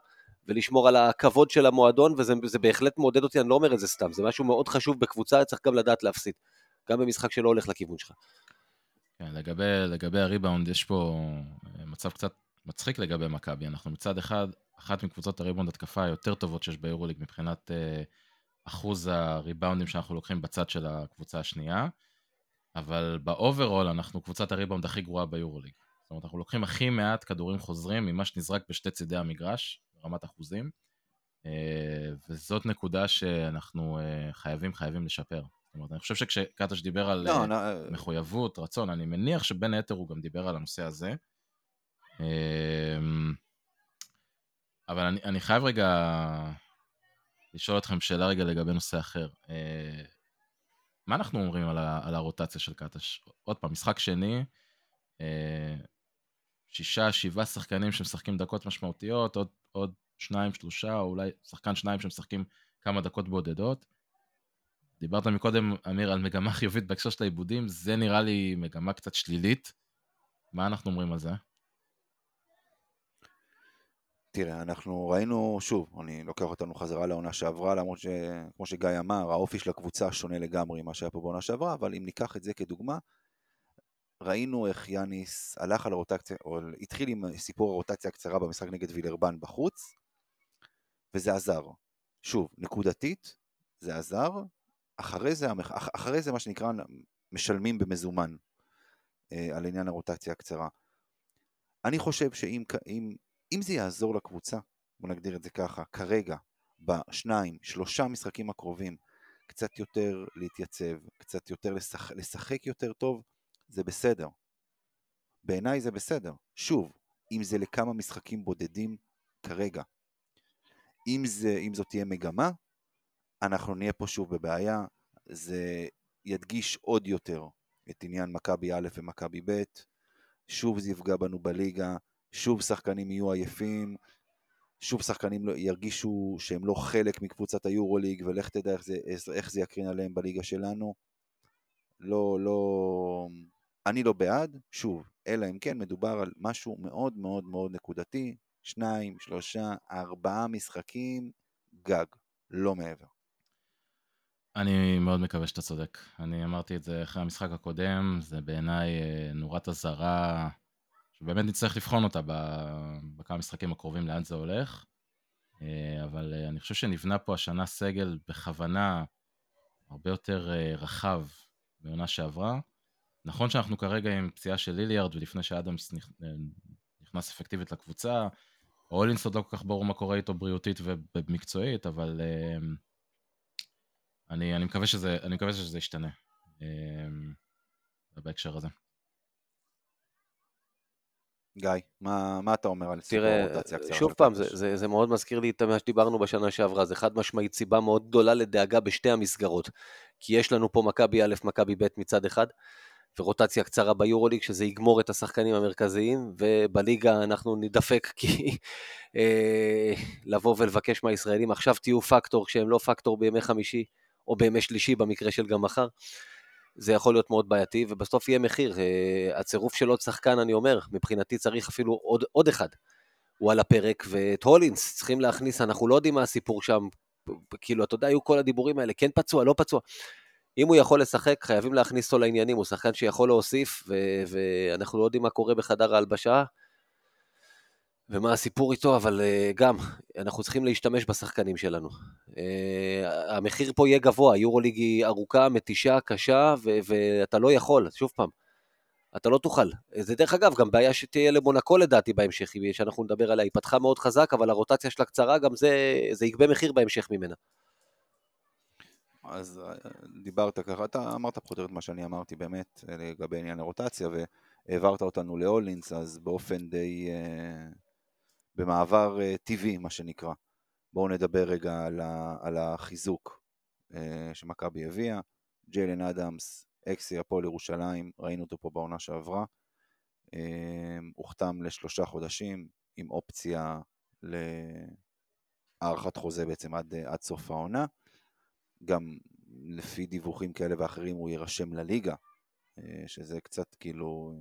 ולשמור על הכבוד של המועדון, וזה זה בהחלט מעודד אותי, אני לא אומר את זה סתם, זה משהו מאוד חשוב בקבוצה, צריך גם לדעת להפסיד. גם במשחק שלא הולך לכיוון שלך. כן, לגבי, לגבי הריבאונד, יש פה אה, מצב קצת מצחיק לגבי מכבי. אנחנו מצד אחד, אחת מקבוצות הריבאונד התקפה היותר טובות שיש ביורוליג מבחינת אה, אחוז הריבאונדים שאנחנו לוקחים בצד של הקבוצה השנייה, אבל ב overall אנחנו קבוצת הריבאונד הכי גרועה ביורוליג. זאת אומרת, אנחנו לוקחים הכי מעט כדורים חוזרים ממה שנזרק בשתי צידי המגרש, ברמת אחוזים, אה, וזאת נקודה שאנחנו אה, חייבים, חייבים לשפר. זאת אומרת, אני חושב שכשקטש דיבר על... לא, אה, נ- מחויבות, רצון, אני מניח שבין היתר הוא גם דיבר על הנושא הזה. אבל אני, אני חייב רגע לשאול אתכם שאלה רגע לגבי נושא אחר. מה אנחנו אומרים על, ה, על הרוטציה של קטש? עוד פעם, משחק שני, אה, שישה, שבעה שחקנים שמשחקים דקות משמעותיות, עוד, עוד שניים, שלושה, או אולי שחקן שניים שמשחקים כמה דקות בודדות. דיברת מקודם, אמיר, על מגמה חיובית בהקשר של העיבודים, זה נראה לי מגמה קצת שלילית. מה אנחנו אומרים על זה? תראה, אנחנו ראינו, שוב, אני לוקח אותנו חזרה לעונה שעברה, למרות שכמו שגיא אמר, האופי של הקבוצה שונה לגמרי ממה שהיה פה בעונה שעברה, אבל אם ניקח את זה כדוגמה, ראינו איך יאניס הלך על הרוטציה, או התחיל עם סיפור הרוטציה הקצרה במשחק נגד וילרבן בחוץ, וזה עזר. שוב, נקודתית, זה עזר, אחרי זה, אחרי זה מה שנקרא משלמים במזומן אה, על עניין הרוטציה הקצרה. אני חושב שאם אם, זה יעזור לקבוצה, בוא נגדיר את זה ככה, כרגע, בשניים, שלושה משחקים הקרובים, קצת יותר להתייצב, קצת יותר לשחק, לשחק יותר טוב, זה בסדר. בעיניי זה בסדר. שוב, אם זה לכמה משחקים בודדים כרגע. אם, זה, אם זאת תהיה מגמה, אנחנו נהיה פה שוב בבעיה. זה ידגיש עוד יותר את עניין מכבי א' ומכבי ב', שוב זה יפגע בנו בליגה, שוב שחקנים יהיו עייפים, שוב שחקנים לא- ירגישו שהם לא חלק מקבוצת היורוליג, ולך תדע איך זה, איך זה יקרין עליהם בליגה שלנו. לא, לא... אני לא בעד, שוב, אלא אם כן מדובר על משהו מאוד מאוד מאוד נקודתי, שניים, שלושה, ארבעה משחקים, גג, לא מעבר. אני מאוד מקווה שאתה צודק. אני אמרתי את זה אחרי המשחק הקודם, זה בעיניי אה, נורת אזהרה, שבאמת נצטרך לבחון אותה בכמה משחקים הקרובים לאן זה הולך. אה, אבל אה, אני חושב שנבנה פה השנה סגל בכוונה הרבה יותר רחב מעונה שעברה. נכון שאנחנו כרגע עם פציעה של ליליארד, ולפני שאדמס נכנס אפקטיבית לקבוצה, הולינס עוד לא כל כך ברור מה קורה איתו בריאותית ומקצועית, אבל אני, אני, מקווה שזה, אני מקווה שזה ישתנה בהקשר הזה. גיא, מה, מה אתה אומר על סיפור הרוטציה הקצרה? שוב פעם, זה, זה, זה מאוד מזכיר לי את מה שדיברנו בשנה שעברה, זה חד משמעית סיבה מאוד גדולה לדאגה בשתי המסגרות. כי יש לנו פה מכבי א', מכבי ב' מצד אחד, ורוטציה קצרה ביורוליג, שזה יגמור את השחקנים המרכזיים, ובליגה אנחנו נידפק, כי אה, לבוא ולבקש מהישראלים, עכשיו תהיו פקטור כשהם לא פקטור בימי חמישי, או בימי שלישי במקרה של גם מחר, זה יכול להיות מאוד בעייתי, ובסוף יהיה מחיר. אה, הצירוף של עוד שחקן, אני אומר, מבחינתי צריך אפילו עוד, עוד אחד. הוא על הפרק, ואת הולינס צריכים להכניס, אנחנו לא יודעים מה הסיפור שם. כאילו, אתה יודע, היו כל הדיבורים האלה, כן פצוע, לא פצוע. אם הוא יכול לשחק, חייבים להכניס אותו לעניינים, הוא שחקן שיכול להוסיף, ו- ואנחנו לא יודעים מה קורה בחדר ההלבשה, ומה הסיפור איתו, אבל uh, גם, אנחנו צריכים להשתמש בשחקנים שלנו. Uh, המחיר פה יהיה גבוה, יורוליג היא ארוכה, מתישה, קשה, ו- ואתה לא יכול, שוב פעם, אתה לא תוכל. זה דרך אגב, גם בעיה שתהיה למונקו לדעתי בהמשך, שאנחנו נדבר עליה, היא פתחה מאוד חזק, אבל הרוטציה שלה קצרה, גם זה, זה יגבה מחיר בהמשך ממנה. אז אה, דיברת ככה, אתה אמרת פחות או יותר את מה שאני אמרתי באמת לגבי עניין הרוטציה, והעברת אותנו להולינס, אז באופן די... Uh... במעבר uh, טבעי, מה שנקרא. בואו נדבר רגע על, ה, על החיזוק uh, שמכבי הביאה. ג'יילן אדמס, אקסי הפועל ירושלים, ראינו אותו פה בעונה שעברה. Uh, הוחתם לשלושה חודשים עם אופציה להארכת חוזה בעצם עד, עד סוף העונה. גם לפי דיווחים כאלה ואחרים הוא יירשם לליגה, שזה קצת כאילו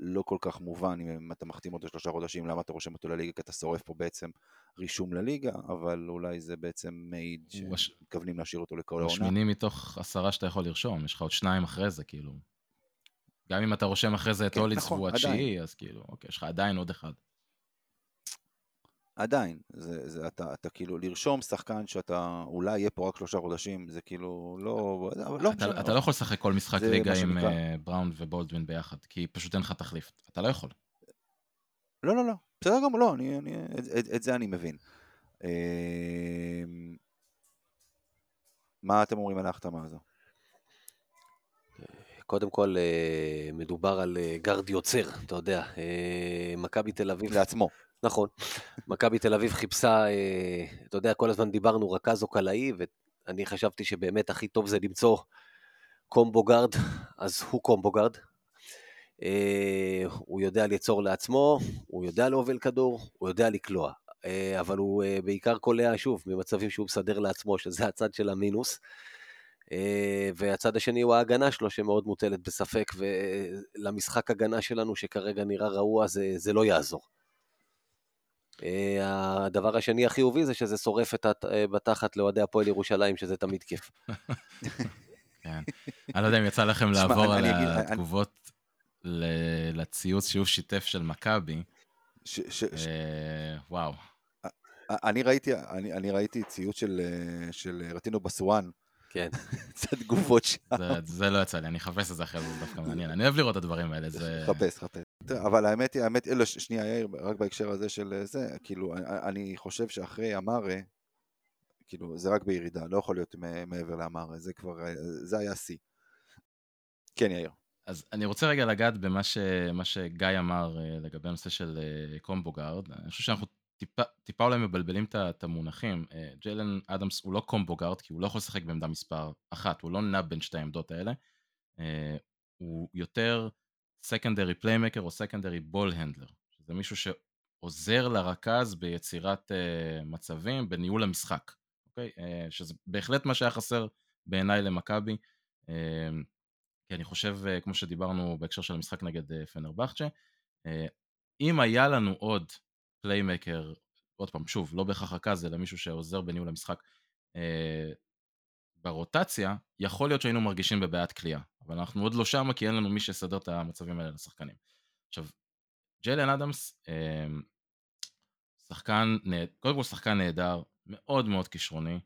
לא כל כך מובן אם אתה מחתים אותו שלושה חודשים, למה אתה רושם אותו לליגה, כי אתה שורף פה בעצם רישום לליגה, אבל אולי זה בעצם מעיד שמתכוונים להשאיר אותו לכל העונה. השמיני מתוך עשרה שאתה יכול לרשום, יש לך עוד שניים אחרי זה, כאילו. גם אם אתה רושם אחרי זה את כן, הוליץ נכון, והוא התשיעי, אז כאילו, אוקיי, יש לך עדיין עוד אחד. עדיין, זה, זה, אתה, אתה כאילו, לרשום שחקן שאתה אולי יהיה פה רק שלושה חודשים, זה כאילו לא... לא אתה, משנה, אתה לא יכול לשחק כל משחק ליגה עם uh, בראון ובולדווין ביחד, כי פשוט אין לך תחליף, אתה לא יכול. לא, לא, לא, בסדר גמור, לא, אני, אני, את, את, את זה אני מבין. אמ, מה אתם אומרים על ההחתמה הזו? קודם כל, אה, מדובר על אה, גרד יוצר, אתה יודע, מכבי תל אביב. לעצמו. נכון. מכבי תל אביב חיפשה, אה, אתה יודע, כל הזמן דיברנו רכז או קלעי, ואני חשבתי שבאמת הכי טוב זה למצוא combo guard, אז הוא combo guard. אה, הוא יודע ליצור לעצמו, הוא יודע להוביל כדור, הוא יודע לקלוע. אה, אבל הוא בעיקר קולע, שוב, ממצבים שהוא מסדר לעצמו, שזה הצד של המינוס. והצד השני הוא ההגנה שלו שמאוד מוטלת בספק, ולמשחק הגנה שלנו שכרגע נראה רעוע זה, זה לא יעזור. אה, הדבר השני החיובי זה שזה שורף את בתחת לאוהדי הפועל ירושלים, שזה תמיד כיף. כן. אני לא יודע אם יצא לכם (laughs) לעבור על התגובות לציוץ שהוא שיתף של מכבי. אה, וואו. אני ראיתי, אני, אני ראיתי ציוץ של, אה, של רטינו בסואן. כן. קצת תגובות שם. זה, זה לא יצא לי, אני אחפש את זה אחרי זה, זה דווקא מעניין. אני אוהב לראות את הדברים האלה, זה... חפש, חפש. אבל האמת היא, האמת, אלו, שנייה, יאיר, רק בהקשר הזה של אה, זה, כאילו, אני חושב שאחרי אמרה, כאילו, זה רק בירידה, לא יכול להיות מעבר לאמרה, זה כבר, אה, זה היה שיא. כן, יאיר. אז אני רוצה רגע לגעת במה ש, שגיא אמר אה, לגבי הנושא של combo guard. אני חושב שאנחנו טיפה, טיפה אולי מבלבלים את המונחים. ג'יילן אדמס הוא לא combo guard, כי הוא לא יכול לשחק בעמדה מספר אחת, הוא לא נע בין שתי העמדות האלה. הוא יותר secondary playmaker או secondary ball handler, שזה מישהו עוזר לרכז ביצירת uh, מצבים, בניהול המשחק, אוקיי? שזה בהחלט מה שהיה חסר בעיניי למכבי. כי אני חושב, כמו שדיברנו בהקשר של המשחק נגד פנרבכצ'ה, אם היה לנו עוד playmaker, עוד פעם, שוב, לא בהכרח רכז, אלא מישהו שעוזר בניהול המשחק, uh, ברוטציה, יכול להיות שהיינו מרגישים בבעיית כליאה, אבל אנחנו עוד לא שמה כי אין לנו מי שיסדר את המצבים האלה לשחקנים. עכשיו, ג'יילן אדמס, אמ, שחקן, קודם כל שחקן נהדר, מאוד מאוד כישרוני,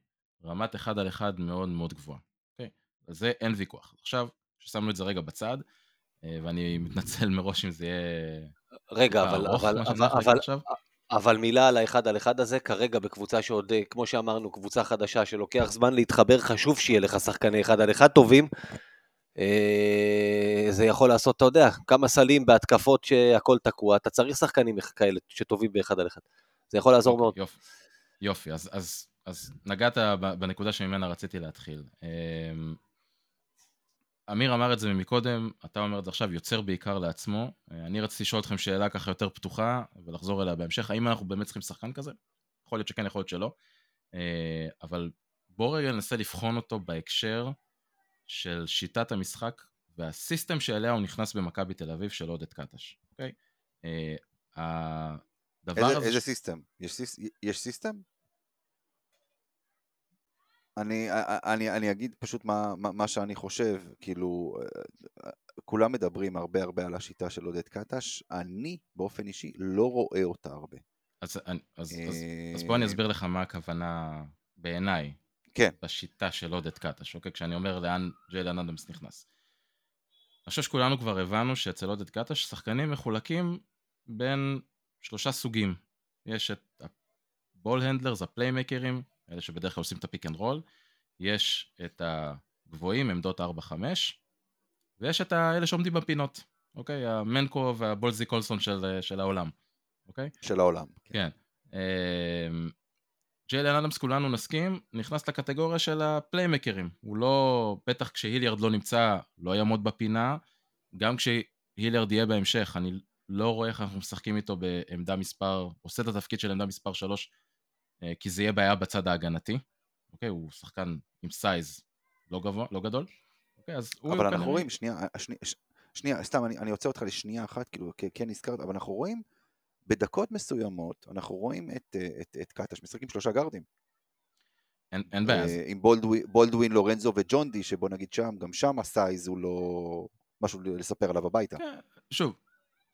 רמת אחד על אחד מאוד מאוד גבוהה. אוקיי? על זה אין ויכוח. עכשיו, כששמנו את זה רגע בצד, אה, ואני מתנצל (laughs) מראש אם זה יהיה... רגע, אבל, אבל, אבל, אבל. אבל מילה על האחד על אחד הזה, כרגע בקבוצה שעוד, אה, כמו שאמרנו, קבוצה חדשה שלוקח זמן להתחבר, חשוב שיהיה לך שחקני אחד על אחד טובים. אה, זה יכול לעשות, אתה יודע, כמה סלים בהתקפות שהכל תקוע, אתה צריך שחקנים כאלה שטובים באחד על אחד. זה יכול לעזור מאוד. אוקיי, יופי, יופי. אז, אז, אז נגעת בנקודה שממנה רציתי להתחיל. אמ, אמיר אמר את זה מקודם, אתה אומר את זה עכשיו, יוצר בעיקר לעצמו. אה, אני רציתי לשאול אתכם שאלה ככה יותר פתוחה, ולחזור אליה בהמשך. האם אנחנו באמת צריכים שחקן כזה? יכול להיות שכן, יכול להיות שלא. אה, אבל בואו רגע ננסה לבחון אותו בהקשר של שיטת המשחק וה system שאליה הוא נכנס במכבי תל אביב של עודד קטש, אוקיי? אה, הדבר איזה, הזה... איזה ש- system? יש, סיס, יש system? אני, אני, אני אגיד פשוט מה, מה, מה שאני חושב, כאילו, אה, כולם מדברים הרבה הרבה על השיטה של עודד קטש, אני באופן אישי לא רואה אותה הרבה. אז, אני- אז, אז, אה, אז בוא אני אסביר לך מה הכוונה בעיניי כן, בשיטה של עודד קטש, אוקיי? כשאני אומר לאן ג'יילן אדמס נכנס. אני חושב שכולנו כבר הבנו שאצל עודד קטש שחקנים מחולקים בין שלושה סוגים. יש את ה ball handlers, ה playmaker ים, אלה שבדרך כלל עושים את ה pick and roll, יש את הגבוהים, עמדות 4-5, ויש את האלה שעומדים בפינות, אוקיי? המנקו והבונזי קולסון של, של העולם, אוקיי? של העולם. כן. אמ, ג'יילן אדמס כולנו נסכים, נכנס לקטגוריה של ה playmaker ים. הוא לא, בטח כשהיליארד לא נמצא, לא יעמוד בפינה. גם כשהיליארד יהיה בהמשך, אני לא רואה איך אנחנו משחקים איתו בעמדה מספר, עושה את התפקיד של עמדה מספר 3, כי זה יהיה בעיה בצד ההגנתי. אוקיי, הוא שחקן עם size לא גבוה, לא גדול. אוקיי, אז הוא אבל אנחנו רואים, שנייה, שנייה, שנייה סתם, אני, אני עוצר אותך לשנייה אחת, כאילו, כן- נזכרת, אבל אנחנו רואים, בדקות מסוימות, אנחנו רואים את, אה, את, את קטש משחק עם שלושה גארדים. אין, אין בעיה, אה, עם בולדווין, בולדווין, לורנזו וג'ון די, שבוא נגיד שם, גם שם הסייז הוא לא משהו לספר עליו הביתה. כן, שוב,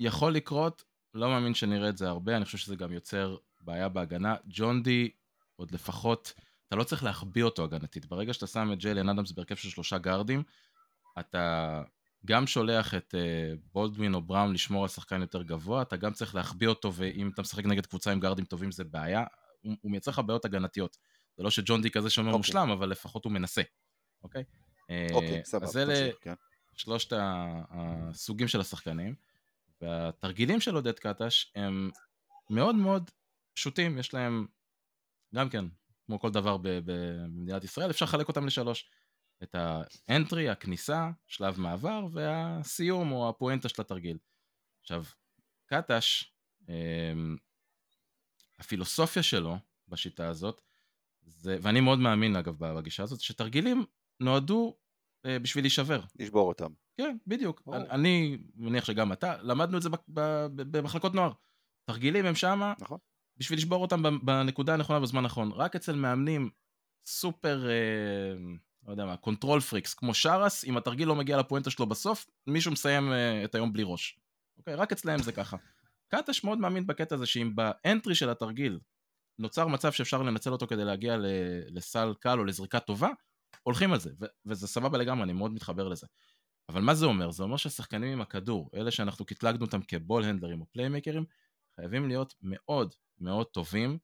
יכול לקרות, לא מאמין שנראה את זה הרבה, אני חושב שזה גם יוצר בעיה בהגנה. ג'ון די, עוד לפחות, אתה לא צריך להחביא אותו הגנתית. ברגע שאתה שם את ג'יילן אדמס בהרכב של שלושה גארדים, אתה גם שולח את uh, בולדווין או בראון לשמור על שחקן יותר גבוה, אתה גם צריך להחביא אותו, ואם אתה משחק נגד קבוצה עם גארדים טובים זה בעיה. הוא, הוא מייצר לך בעיות הגנתיות. זה לא שג'ון די כזה שאומר אוקיי. מושלם, אבל לפחות הוא מנסה, אוקיי? אוקיי, אה, סבבה, אז אלה, כן. שלושת הסוגים של השחקנים, והתרגילים של עודד קטש הם מאוד מאוד פשוטים, יש להם גם כן, כמו כל דבר במדינת ישראל, אפשר לחלק אותם לשלוש. את האנטרי, הכניסה, שלב מעבר, והסיום או הפואנטה של התרגיל. עכשיו, קטש, אמ, הפילוסופיה שלו בשיטה הזאת, זה, ואני מאוד מאמין אגב בגישה הזאת, שתרגילים נועדו אה, בשביל להישבר. לשבור אותם. כן, בדיוק. ברור. אני, אני מניח שגם אתה, למדנו את זה במחלקות נוער. תרגילים הם שמה נכון. בשביל לשבור אותם בנקודה הנכונה בזמן הנכון. רק אצל מאמנים סופר, אה, לא יודע מה, control freaks, כמו שרף, אם התרגיל לא מגיע לפואנטה שלו בסוף, מישהו מסיים אה, את היום בלי ראש. אוקיי? רק אצלהם זה ככה. קטש מאוד מאמין בקטע הזה שאם ב entry של התרגיל נוצר מצב שאפשר לנצל אותו כדי להגיע לסל קל או לזריקה טובה, הולכים על זה, ו- וזה סבבה לגמרי, אני מאוד מתחבר לזה. אבל מה זה אומר? זה אומר שהשחקנים עם הכדור, אלה שאנחנו קטלגנו אותם כ ball handler ים או playmaker ים, חייבים להיות מאוד מאוד טובים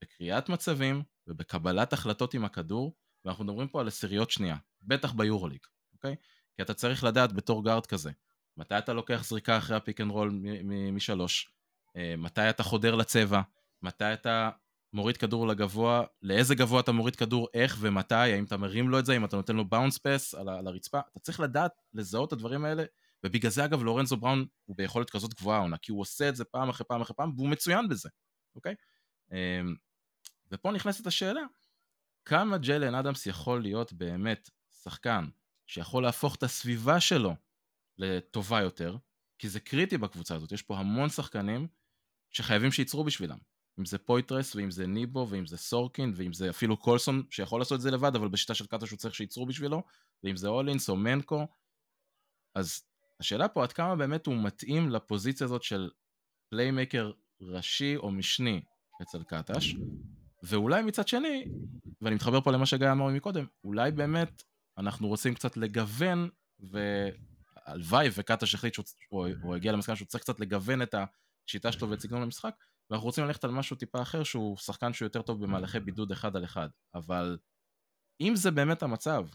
בקריאת מצבים ובקבלת החלטות עם הכדור, ואנחנו מדברים פה על עשיריות שנייה, בטח ביורוליג, אוקיי? כי אתה צריך לדעת בתור guard כזה, מתי אתה לוקח זריקה אחרי ה pick and roll משלוש, אה, מתי אתה חודר לצבע, מתי אתה מוריד כדור לגבוה, לאיזה גבוה אתה מוריד כדור, איך ומתי, האם אתה מרים לו את זה, אם אתה נותן לו bounce pass על, על הרצפה, אתה צריך לדעת לזהות את הדברים האלה ובגלל זה אגב לורנזו בראון הוא ביכולת כזאת גבוהה העונה, כי הוא עושה את זה פעם אחרי פעם אחרי פעם, והוא מצוין בזה, אוקיי? אמ, ופה נכנסת השאלה, כמה ג'יילן אדמס יכול להיות באמת שחקן שיכול להפוך את הסביבה שלו לטובה יותר, כי זה קריטי בקבוצה הזאת, יש פה המון שחקנים שחייבים שייצרו בשבילם. אם זה פויתרס, ואם זה ניבו, ואם זה סורקין, ואם זה אפילו קולסון, שיכול לעשות את זה לבד, אבל בשיטה של קטש הוא צריך שייצרו בשבילו, ואם זה הולינס או מנקו. אז השאלה פה עד כמה באמת הוא מתאים לפוזיציה הזאת של פליימקר ראשי או משני אצל קטש, ואולי מצד שני, ואני מתחבר פה למה שגיא אמר מקודם, אולי באמת אנחנו רוצים קצת לגוון, והלוואי וקטש החליט שהוא, או הגיע למסקנה שהוא צריך קצת לגוון את השיטה שלו ואת סגנון המשחק, ואנחנו רוצים ללכת על משהו טיפה אחר שהוא שחקן שהוא יותר טוב במהלכי בידוד אחד על אחד. אבל אם זה באמת המצב,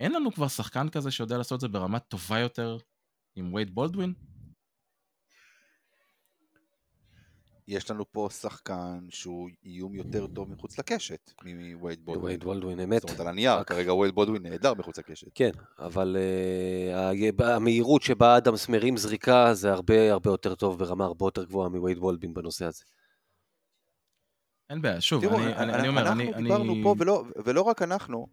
אין לנו כבר שחקן כזה שיודע לעשות את זה ברמה טובה יותר עם וייד בולדווין? יש לנו פה שחקן שהוא איום יותר טוב מחוץ לקשת מווייד בולדווין. וייד בולדווין, אמת. זאת אומרת, על הנייר, רק- כרגע ווייד בולדווין נהדר מחוץ לקשת. כן, אבל uh, המהירות שבה אדמס מרים זריקה זה הרבה הרבה יותר טוב ברמה הרבה יותר גבוהה מווייד בולדווין בנושא הזה. אין בעיה, שוב, תראו, אני, אני, אני אומר, אנחנו אני... דיברנו אני... פה, ולא, ולא רק אנחנו,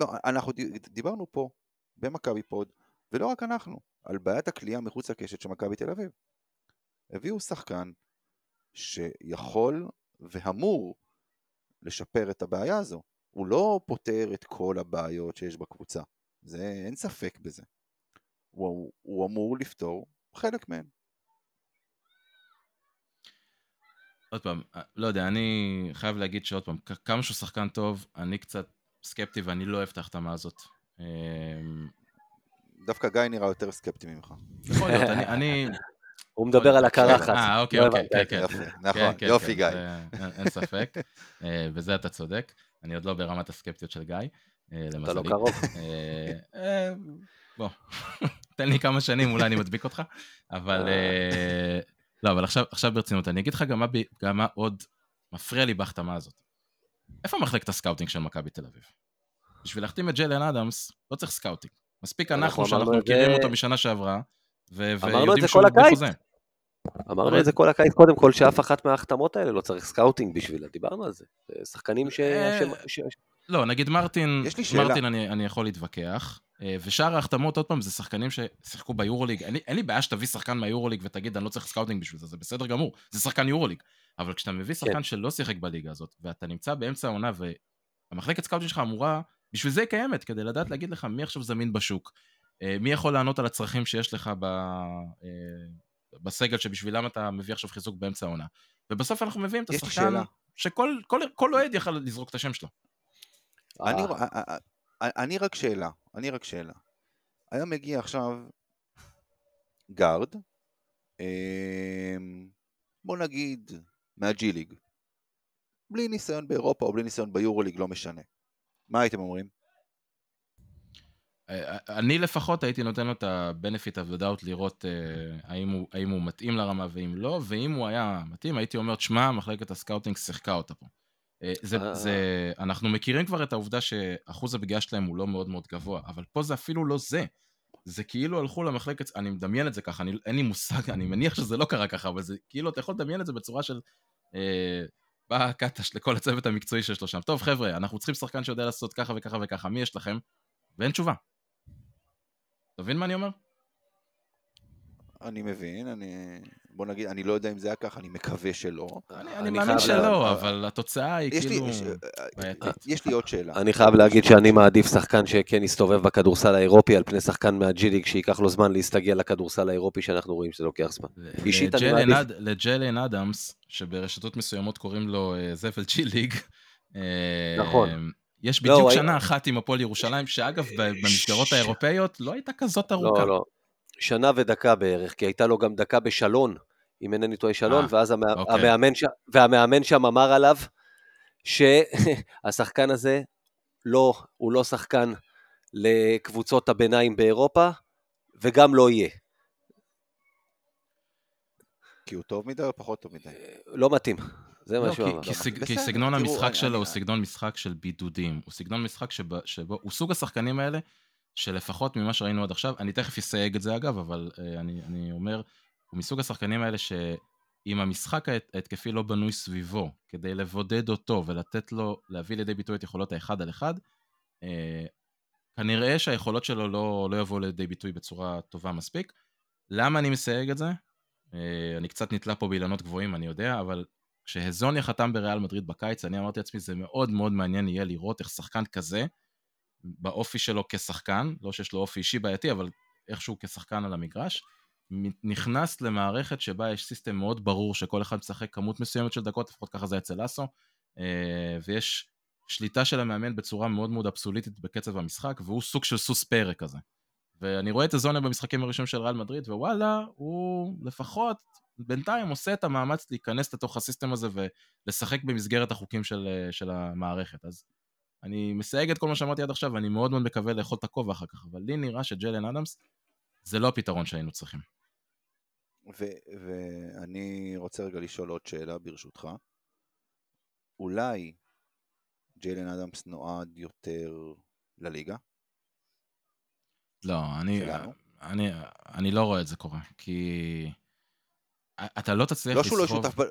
לא, אנחנו דיברנו פה, במכבי פוד, ולא רק אנחנו, על בעיית הכלייה מחוץ לקשת של מכבי תל אביב. הביאו שחקן שיכול ואמור לשפר את הבעיה הזו. הוא לא פותר את כל הבעיות שיש בקבוצה, זה, אין ספק בזה. הוא, הוא אמור לפתור חלק מהן. עוד פעם, לא יודע, אני חייב להגיד שעוד פעם, כמה שהוא שחקן טוב, אני קצת סקפטי ואני לא אוהב את ההחתמה הזאת. אמ, דווקא גיא נראה יותר סקפטי ממך. יכול להיות, אני... אני... הוא מדבר על הקרחת. אה, אוקיי, לא אוקיי. כן, כן. יופי, כן, נכון, כן, יופי כן, גיא. אין- ספק, אה, בזה אתה צודק. אני עוד לא ברמת הסקפטיות של גיא, אה, למזלי. אתה לא קרוב. אה, בוא, (laughs) תן לי כמה שנים, אולי אני מדביק אותך, אבל... לא, אבל עכשיו, עכשיו ברצינות, אני אגיד לך גם מה, ב- גם מה עוד מפריע לי בהחתמה הזאת. איפה מחלקת ה scouting של מכבי תל אביב? בשביל להחתים את ג'יילן אדמס, לא צריך scouting. מספיק אנחנו שאנחנו מכירים אותו משנה שעברה, ויודעים זה שהוא. בחוזה. אמרנו את זה כל הקיץ קודם כל, שאף אחת מההחתמות האלה לא צריך scouting בשבילה, דיברנו על זה. זה שחקנים ש... אה, ש- לא, נגיד מרטין. מרטין אני, אני יכול להתווכח, אה, ושאר ההחתמות, עוד פעם, זה שחקנים ששיחקו ביורוליג. אין, לי- אין לי בעיה שתביא שחקן מהיורוליג ותגיד, אני לא צריך scouting בשביל זה, זה בסדר גמור, זה שחקן יורוליג. אבל כשאתה מביא שחקן כן. שלא שיחק בליגה הזאת, ואתה נמצא באמצע העונה, והמחלקת scouting שלך אמורה, בשביל זה היא קיימת, כדי לדעת להגיד לך מי עכשיו זמין בשוק, אה, מי יכול לענות על הצרכים שיש לך ב, אה, בסגל שבשבילם אתה מביא עכשיו חיזוק באמצע העונה. ובסוף אנחנו מביאים את השחקן. שכל כל, כל אוהד יכל לזרוק את השם שלו. אני, אה, אני רק שאלה, אני רק שאלה. היה מגיע עכשיו גארד, אמ, בוא נגיד מהג'י ליג, בלי ניסיון באירופה או בלי ניסיון ביורוליג, לא משנה. מה הייתם אומרים? אה, אני לפחות הייתי נותן לו את ה-benefit of the doubt לראות אה, האם, הוא, האם הוא מתאים לרמה ואם לא, ואם הוא היה מתאים, הייתי אומר, שמע, מחלקת ה scouting שיחקה אותה פה. אה, זה, אה. זה, אנחנו מכירים כבר את העובדה שאחוז הפגיעה שלהם הוא לא מאוד מאוד גבוה, אבל פה זה אפילו לא זה. זה כאילו הלכו למחלקת, אני מדמיין את זה ככה, אני, אין לי מושג, אני מניח שזה לא קרה ככה, אבל זה כאילו, אתה יכול לדמיין את זה בצורה של... אה, בא קטש לכל הצוות המקצועי שיש לו שם. טוב, חבר'ה, אנחנו צריכים שחקן שיודע לעשות ככה וככה וככה, מי יש לכם? ואין תשובה. אתה מבין מה אני אומר? אני מבין, אני... בוא נגיד, אני לא יודע אם זה היה ככה, אני מקווה שלא. אני, מאמין שלא, אבל התוצאה היא יש לי, כאילו יש, בעייתית. יש לי עוד שאלה. אני חייב להגיד שאני מעדיף שחקן שכן יסתובב בכדורסל האירופי על פני שחקן מהג'י ליג שייקח לו זמן להסתגל לכדורסל האירופי שאנחנו רואים שזה לוקח זמן. אישית אני מעדיף. לג'לן אדמס, שברשתות מסוימות קוראים לו אה, זבל צ'י ליג, אה, נכון. יש לא, בדיוק שנה אחת עם הפועל ירושלים, שאגב, במסגרות האירופאיות לא הייתה כזאת ארוכה. לא, לא. שנה ודקה בערך, כי הייתה לו גם דקה בשלון, אם אינני טועה שלון, אה, ואז המא... אוקיי. המאמן, ש... והמאמן שם אמר עליו שהשחקן (laughs) הזה, לא, הוא לא שחקן לקבוצות הביניים באירופה, וגם לא יהיה. כי הוא טוב מדי או פחות טוב מדי? לא מתאים. זה לא, מה שהוא כי, אמר. כי, סג, כי סגנון המשחק שלו הוא סגנון משחק של בידודים, הוא סגנון משחק שבו, שבו הוא סוג השחקנים האלה שלפחות ממה שראינו עד עכשיו, אני תכף אסייג את זה אגב, אבל uh, אני, אני אומר, הוא מסוג השחקנים האלה שאם המשחק ההת- ההתקפי לא בנוי סביבו, כדי לבודד אותו ולתת לו, להביא לידי ביטוי את יכולות האחד על אחד, uh, כנראה שהיכולות שלו לא, לא יבואו לידי ביטוי בצורה טובה מספיק. למה אני מסייג את זה? Uh, אני קצת נתלה פה באילנות גבוהים, אני יודע, אבל כשהזוניה חתם בריאל מדריד בקיץ, אני אמרתי לעצמי, זה מאוד מאוד מעניין יהיה לראות איך שחקן כזה, באופי שלו כשחקן, לא שיש לו אופי אישי בעייתי, אבל איכשהו כשחקן על המגרש, נכנס למערכת שבה יש סיסטם מאוד ברור שכל אחד משחק כמות מסוימת של דקות, לפחות ככה זה אצל אסו, אה, ויש שליטה של המאמן בצורה מאוד מאוד אבסוליטית בקצב המשחק, והוא סוג של סוס פרק כזה. ואני רואה את הזונה במשחקים הראשונים של ריאל מדריד, ווואלה, הוא לפחות בינתיים עושה את המאמץ להיכנס לתוך הסיסטם הזה ולשחק במסגרת החוקים של, אה, של המערכת. אז אני מסייג את כל מה שאמרתי עד עכשיו, ואני מאוד מאוד מקווה לאכול את הכובע אחר כך, אבל לי נראה שג'לן אדמס זה לא הפתרון שהיינו צריכים. ו- ואני רוצה רגע לשאול עוד שאלה ברשותך. אולי ג'יילן אדמס נועד יותר לליגה? לא, אני, שלנו? אני, אני לא רואה את זה קורה, כי אתה לא תצליח לא שהוא לא לסחוב... שותף... ב-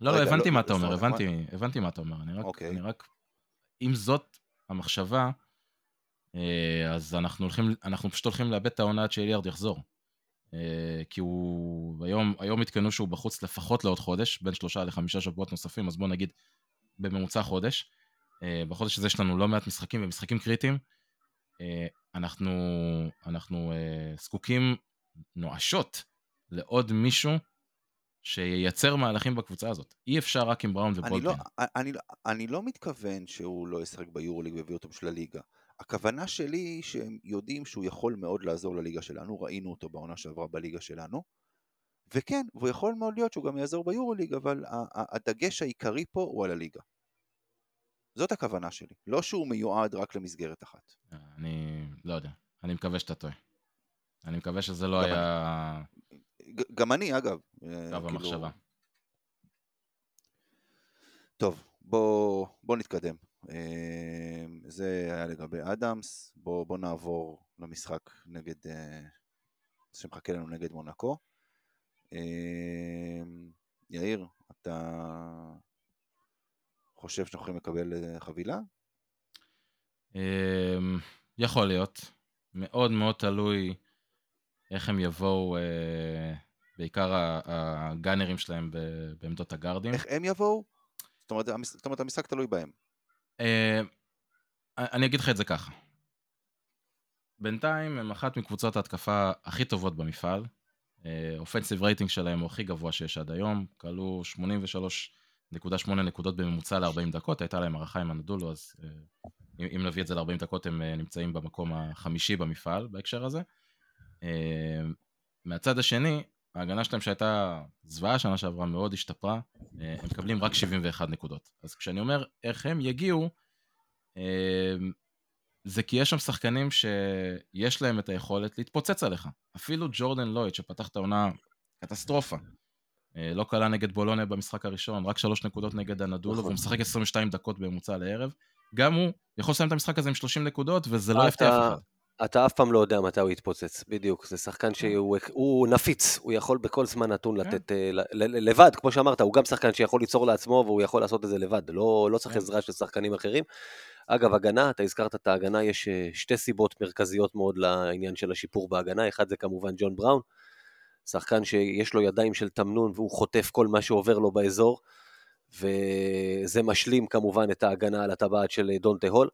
לא, לא, רגע, הבנתי לא, מה אתה אומר, הבנתי, הבנתי מה אתה אומר, אני רק, אוקיי. אני רק, אם זאת המחשבה, אה, אז אנחנו הולכים, אנחנו פשוט הולכים לאבד את העונה עד שאליארד יחזור. אה, כי הוא, היום, היום עדכנו שהוא בחוץ לפחות לעוד חודש, בין שלושה לחמישה שבועות נוספים, אז בוא נגיד בממוצע חודש. אה, בחודש הזה יש לנו לא מעט משחקים ומשחקים קריטיים. אנחנו, אנחנו זקוקים נואשות לעוד מישהו שייצר מהלכים בקבוצה הזאת. אי אפשר רק עם בראון אני לא, ובולדווין. אני, לא- אני לא מתכוון שהוא לא ישחק ביורוליג ויביא אותו בשביל הליגה. הכוונה שלי היא שהם יודעים שהוא יכול מאוד לעזור לליגה שלנו, ראינו אותו בעונה שעברה בליגה שלנו, וכן, והוא יכול מאוד להיות שהוא גם יעזור ביורוליג, אבל הדגש העיקרי פה הוא על הליגה. זאת הכוונה שלי, לא שהוא מיועד רק למסגרת אחת. אני לא יודע, אני מקווה שאתה טועה. אני מקווה שזה לא היה ג- גם אני, אגב. אה, קו כאילו- המחשבה. טוב, בוא, בוא נתקדם. אה, זה היה לגבי אדמס, בוא, בוא נעבור למשחק נגד, אה, שמחכה לנו נגד מונקו. אה, יאיר, אתה חושב שאנחנו יכולים לקבל אה, חבילה? יכול להיות. מאוד מאוד תלוי איך הם יבואו, אה, בעיקר הגאנרים שלהם בעמדות הגארדים. איך הם יבואו? זאת אומרת, המש- זאת אומרת, המשחק תלוי בהם. אה, אני אגיד לך את זה ככה. בינתיים הם אחת מקבוצות ההתקפה הכי טובות במפעל. אופנסיב רייטינג שלהם הוא הכי גבוה שיש עד היום. כלו 83.8 נקודות בממוצע ל-40 דקות, הייתה להם הערכה עם הנדולו, אז אה, אם אם נביא את זה ל-40 דקות הם אה, נמצאים במקום החמישי במפעל בהקשר הזה. אה, מהצד השני, ההגנה שלהם שהייתה זוועה שנה שעברה מאוד השתפרה, אה, הם מקבלים רק 71 נקודות. אז כשאני אומר איך הם יגיעו, אה, זה כי יש שם שחקנים שיש להם את היכולת להתפוצץ עליך. אפילו ג'ורדן לויד, שפתח את העונה קטסטרופה. לא קלה נגד בולוניה במשחק הראשון, רק שלוש נקודות נגד הנדולו, נכון. והוא משחק 22 דקות בממוצע לערב. גם הוא יכול לסיים את המשחק הזה עם 30 נקודות, וזה לא יפתיע אף אחד. אתה אף פעם לא יודע מתי הוא יתפוצץ, בדיוק. זה שחקן שהוא הוא נפיץ, הוא יכול בכל זמן נתון כן. לתת אה, ל- ל- לבד, כמו שאמרת, הוא גם שחקן שיכול ליצור לעצמו והוא יכול לעשות את זה לבד, לא, לא צריך כן. עזרה של שחקנים אחרים. אגב, הגנה, אתה הזכרת את ההגנה, יש אה, שתי סיבות מרכזיות מאוד לעניין של השיפור בהגנה, אחד זה כמובן ג'ון בראון, שחקן שיש לו ידיים של תמנון והוא חוטף כל מה שעובר לו באזור, וזה משלים כמובן את ההגנה על הטבעת של דונטה הול.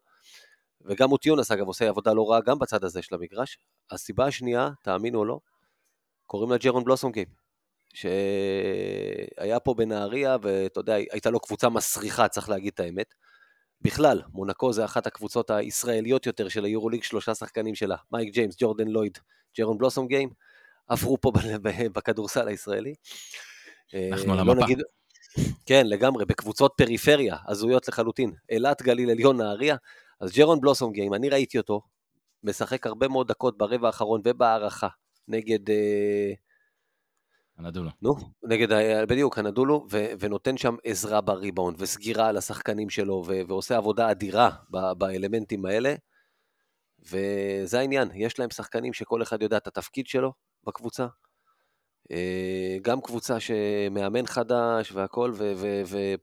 וגם אוטיונס אגב עושה עבודה לא רעה גם בצד הזה של המגרש. הסיבה השנייה, תאמינו או לא, קוראים לה ג'רון בלוסום גיים. שהיה פה בנהריה, ואתה יודע, הייתה לו קבוצה מסריחה, צריך להגיד את האמת. בכלל, מונקו זה אחת הקבוצות הישראליות יותר של היורוליג, שלושה שחקנים שלה, מייק ג'יימס, ג'ורדן לויד, ג'רון בלוסומגיים, עברו פה בכדורסל הישראלי. אנחנו על אה, לא המפה. נגיד- כן, לגמרי, בקבוצות פריפריה, הזויות לחלוטין. אילת, גליל עליון, נהריה. אז ג'רון בלוסומגיים, אני ראיתי אותו, משחק הרבה מאוד דקות ברבע האחרון ובהארכה, נגד, אה, אנאדולו. נו, נגד, ה- בדיוק, אנאדולו, ו- ונותן שם עזרה בריבאונד, וסגירה על השחקנים שלו, ו- ועושה עבודה אדירה ב- באלמנטים האלה. וזה העניין, יש להם שחקנים שכל אחד יודע את התפקיד שלו בקבוצה. אה, גם קבוצה שמאמן חדש והכל, ו... ו, ו...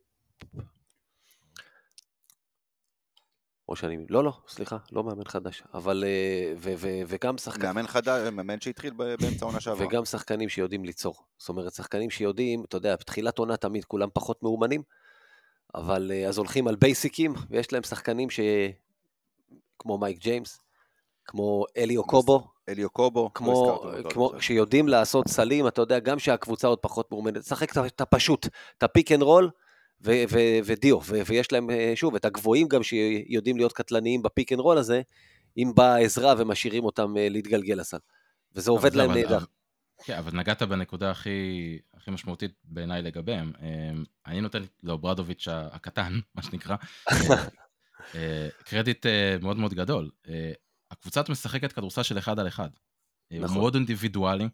או שאני... לא, לא, סליחה, לא מאמן חדש, אבל... אה, ו, ו, וגם שחקנים... מאמן חדש, מאמן שהתחיל באמצע העונה שעברה. וגם שחקנים שיודעים ליצור. זאת אומרת, שחקנים שיודעים, אתה יודע, בתחילת עונה תמיד כולם פחות מאומנים, אבל אה, אז הולכים על בייסיקים, ויש להם שחקנים ש... כמו מייק ג'יימס, כמו אלי אוקובו, אלי אוקובו, לא כמו, כמו שיודעים לעשות סלים, אתה יודע, גם שהקבוצה עוד פחות מאומנת, ה- את הפשוט, את ה pick and roll ו- ו- ודיאלו, ו- ויש להם, אה, שוב, את הגבוהים גם שיודעים להיות קטלניים ב pick and roll הזה, אם באה עזרה ומשאירים אותם אה, להתגלגל לסל. וזה עובד להם נהדר. כן, אבל נגעת בנקודה הכי, הכי משמעותית בעיניי לגביהם. אמ, אני נותן לאוברדוביץ' הקטן, (laughs) מה שנקרא, אה, קרדיט אה, מאוד מאוד גדול. אה, הקבוצה משחקת כדורסל של אחד על אחד. אה, הוא נכון. מאוד אינדיבידואלי.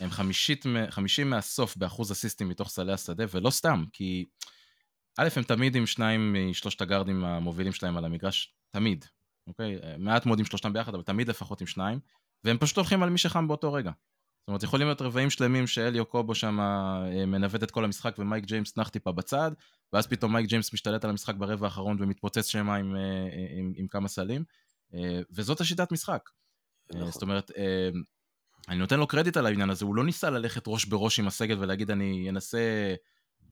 הם חמישית, חמישים מהסוף באחוז אסיסטים מתוך סלי השדה, ולא סתם, כי א', הם תמיד עם שניים משלושת הגארדים המובילים שלהם על המגרש, תמיד, אוקיי? אה, מעט מאוד עם שלושתם ביחד, אבל תמיד לפחות עם שניים, והם פשוט הולכים על מי שחם באותו רגע. זאת אומרת, יכולים להיות רבעים שלמים שאליו קובו שם אה, מנווט את כל המשחק ומייק ג'יימס נח טיפה בצד, ואז פתאום מייק ג'יימס משתלט על המשחק ברבע האחרון ומתפוצץ שמה עם, אה, אה, עם, עם כמה סלים, וזאת השיטת משחק. נכון. זאת אומרת, אני נותן לו קרדיט על העניין הזה, הוא לא ניסה ללכת ראש בראש עם הסגל ולהגיד אני אנסה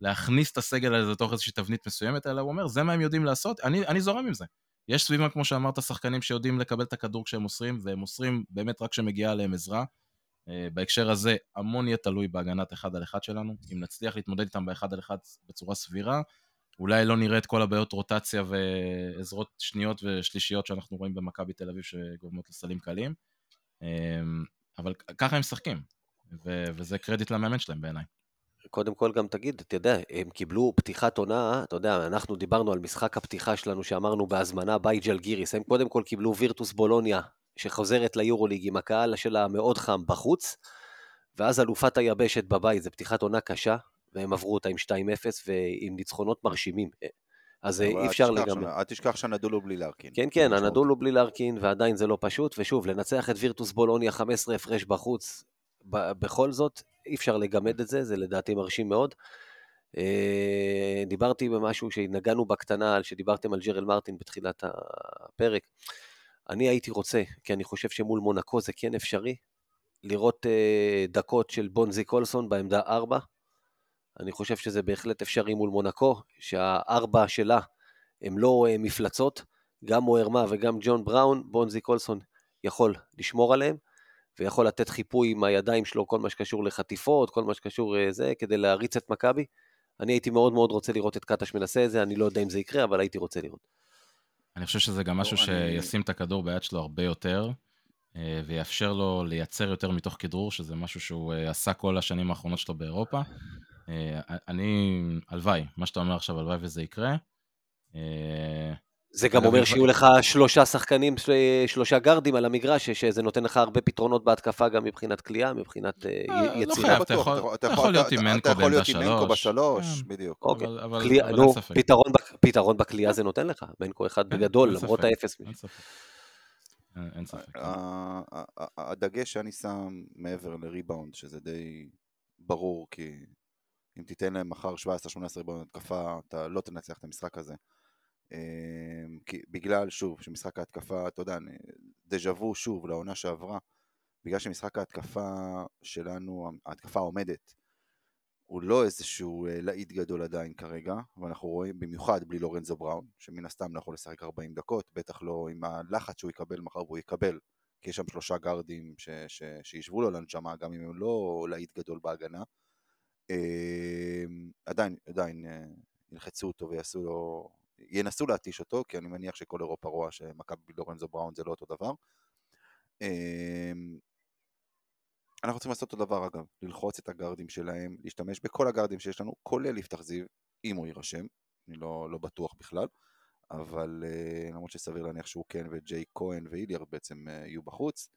להכניס את הסגל הזה לתוך איזושהי תבנית מסוימת, אלא הוא אומר, זה מה הם יודעים לעשות, אני, אני זורם עם זה. יש סביבם, כמו שאמרת, שחקנים שיודעים לקבל את הכדור כשהם מוסרים, והם מוסרים באמת רק כשמגיעה עליהם עזרה. אה, בהקשר הזה, המון יהיה תלוי בהגנת אחד על אחד שלנו. אם נצליח להתמודד איתם באחד על אחד בצורה סבירה, אולי לא נראה את כל הבעיות רוטציה ועזרות שניות ושלישיות שאנחנו רואים במכבי תל אביב שגורמות לסלים קלים. אבל ככה הם משחקים, ו- וזה קרדיט למאמן שלהם בעיניי. קודם כל גם תגיד, אתה יודע, הם קיבלו פתיחת עונה, אתה יודע, אנחנו דיברנו על משחק הפתיחה שלנו שאמרנו בהזמנה ביי ג'לגיריס, הם קודם כל קיבלו וירטוס בולוניה, שחוזרת ליורוליג עם הקהל שלה המאוד חם בחוץ, ואז אלופת היבשת בבית, זו פתיחת עונה קשה, והם עברו אותה עם 2-0 ועם ניצחונות מרשימים. אז אבל אי אפשר לגמרי. אל תשכח שנדולו בלי לארקין. כן, כן. הנדולו בלי לארקין, ועדיין זה לא פשוט, ושוב, לנצח את וירטוס בולוניה 15 הפרש בחוץ, בכל זאת, אי אפשר לגמד את זה, זה לדעתי מרשים מאוד. אה, דיברתי במשהו שנגענו בקטנה, שדיברתם על ג'רל מרטין בתחילת הפרק. אני הייתי רוצה, כי אני חושב שמול מונקו זה כן אפשרי, לראות אה, דקות של בונזי קולסון בעמדה 4. אני חושב שזה בהחלט אפשרי מול מונקו, שהארבע שלה הם לא אה, מפלצות, גם מוהרמה וגם ג'ון בראון, בונזי קולסון יכול לשמור עליהם, ויכול לתת חיפוי עם הידיים שלו, כל מה שקשור לחטיפות, כל מה שקשור לזה, כדי להריץ את מכבי. אני הייתי מאוד מאוד רוצה לראות את קטש מנסה את זה, אני לא יודע אם זה יקרה, אבל הייתי רוצה לראות. אני חושב שזה גם משהו אני- שישים את הכדור ביד שלו הרבה יותר, אה, ויאפשר לו לייצר יותר מתוך כדרור, שזה משהו שהוא אה, עשה כל השנים האחרונות שלו באירופה. אה, אני, הלוואי, מה שאתה אומר עכשיו, הלוואי וזה יקרה. אה, זה גם אומר שיהיו לך שלושה שחקנים, של- שלושה גארדים על המגרש, שזה נותן לך הרבה פתרונות בהתקפה, גם מבחינת כליאה, מבחינת אה, לא יצירה. חייב, לא אתה יכול- להיות אתה- עם מנקו יכול להיות בעמדה עם מנקו שלוש. בשלוש, כן. בדיוק. אוקיי, נו, ספק. פתרון בקליעה זה נותן לך, בנקו אחד בגדול, למרות. האפס. אין ספק. הדגש שאני שם מעבר לריבאונד, שזה די ברור, כי אם תיתן להם מחר 17-18 ריבאונד התקפה, אתה לא תנצח את המשחק הזה. אמ, כי בגלל, שוב, שמשחק ההתקפה, אתה יודע, דז'ה וו שוב לעונה שעברה, בגלל שמשחק ההתקפה שלנו, ההתקפה העומדת, הוא לא איזשהו אה, להיט גדול עדיין כרגע, ואנחנו רואים במיוחד בלי לורנזו בראון, שמן הסתם לא יכול לשחק 40 דקות, בטח לא עם הלחץ שהוא יקבל מחר והוא יקבל, כי יש שם שלושה גארדים שישבו לו לנשמה, גם אם הם לא להיט גדול בהגנה. אה, עדיין, עדיין אה, ילחצו אותו ויעשו לו, ינסו להתיש אותו, כי אני מניח שכל אירופה רואה שמכבי לורנזו בראון זה לא אותו דבר. אה, אנחנו צריכים לעשות אותו דבר אגב, ללחוץ את הגארדים שלהם, להשתמש בכל הגארדים שיש לנו, כולל יפתח זיו, אם הוא יירשם, אני לא, לא בטוח בכלל, אבל uh, למרות שסביר להניח שהוא כן וג'יי כהן ואיליארד בעצם uh, יהיו בחוץ.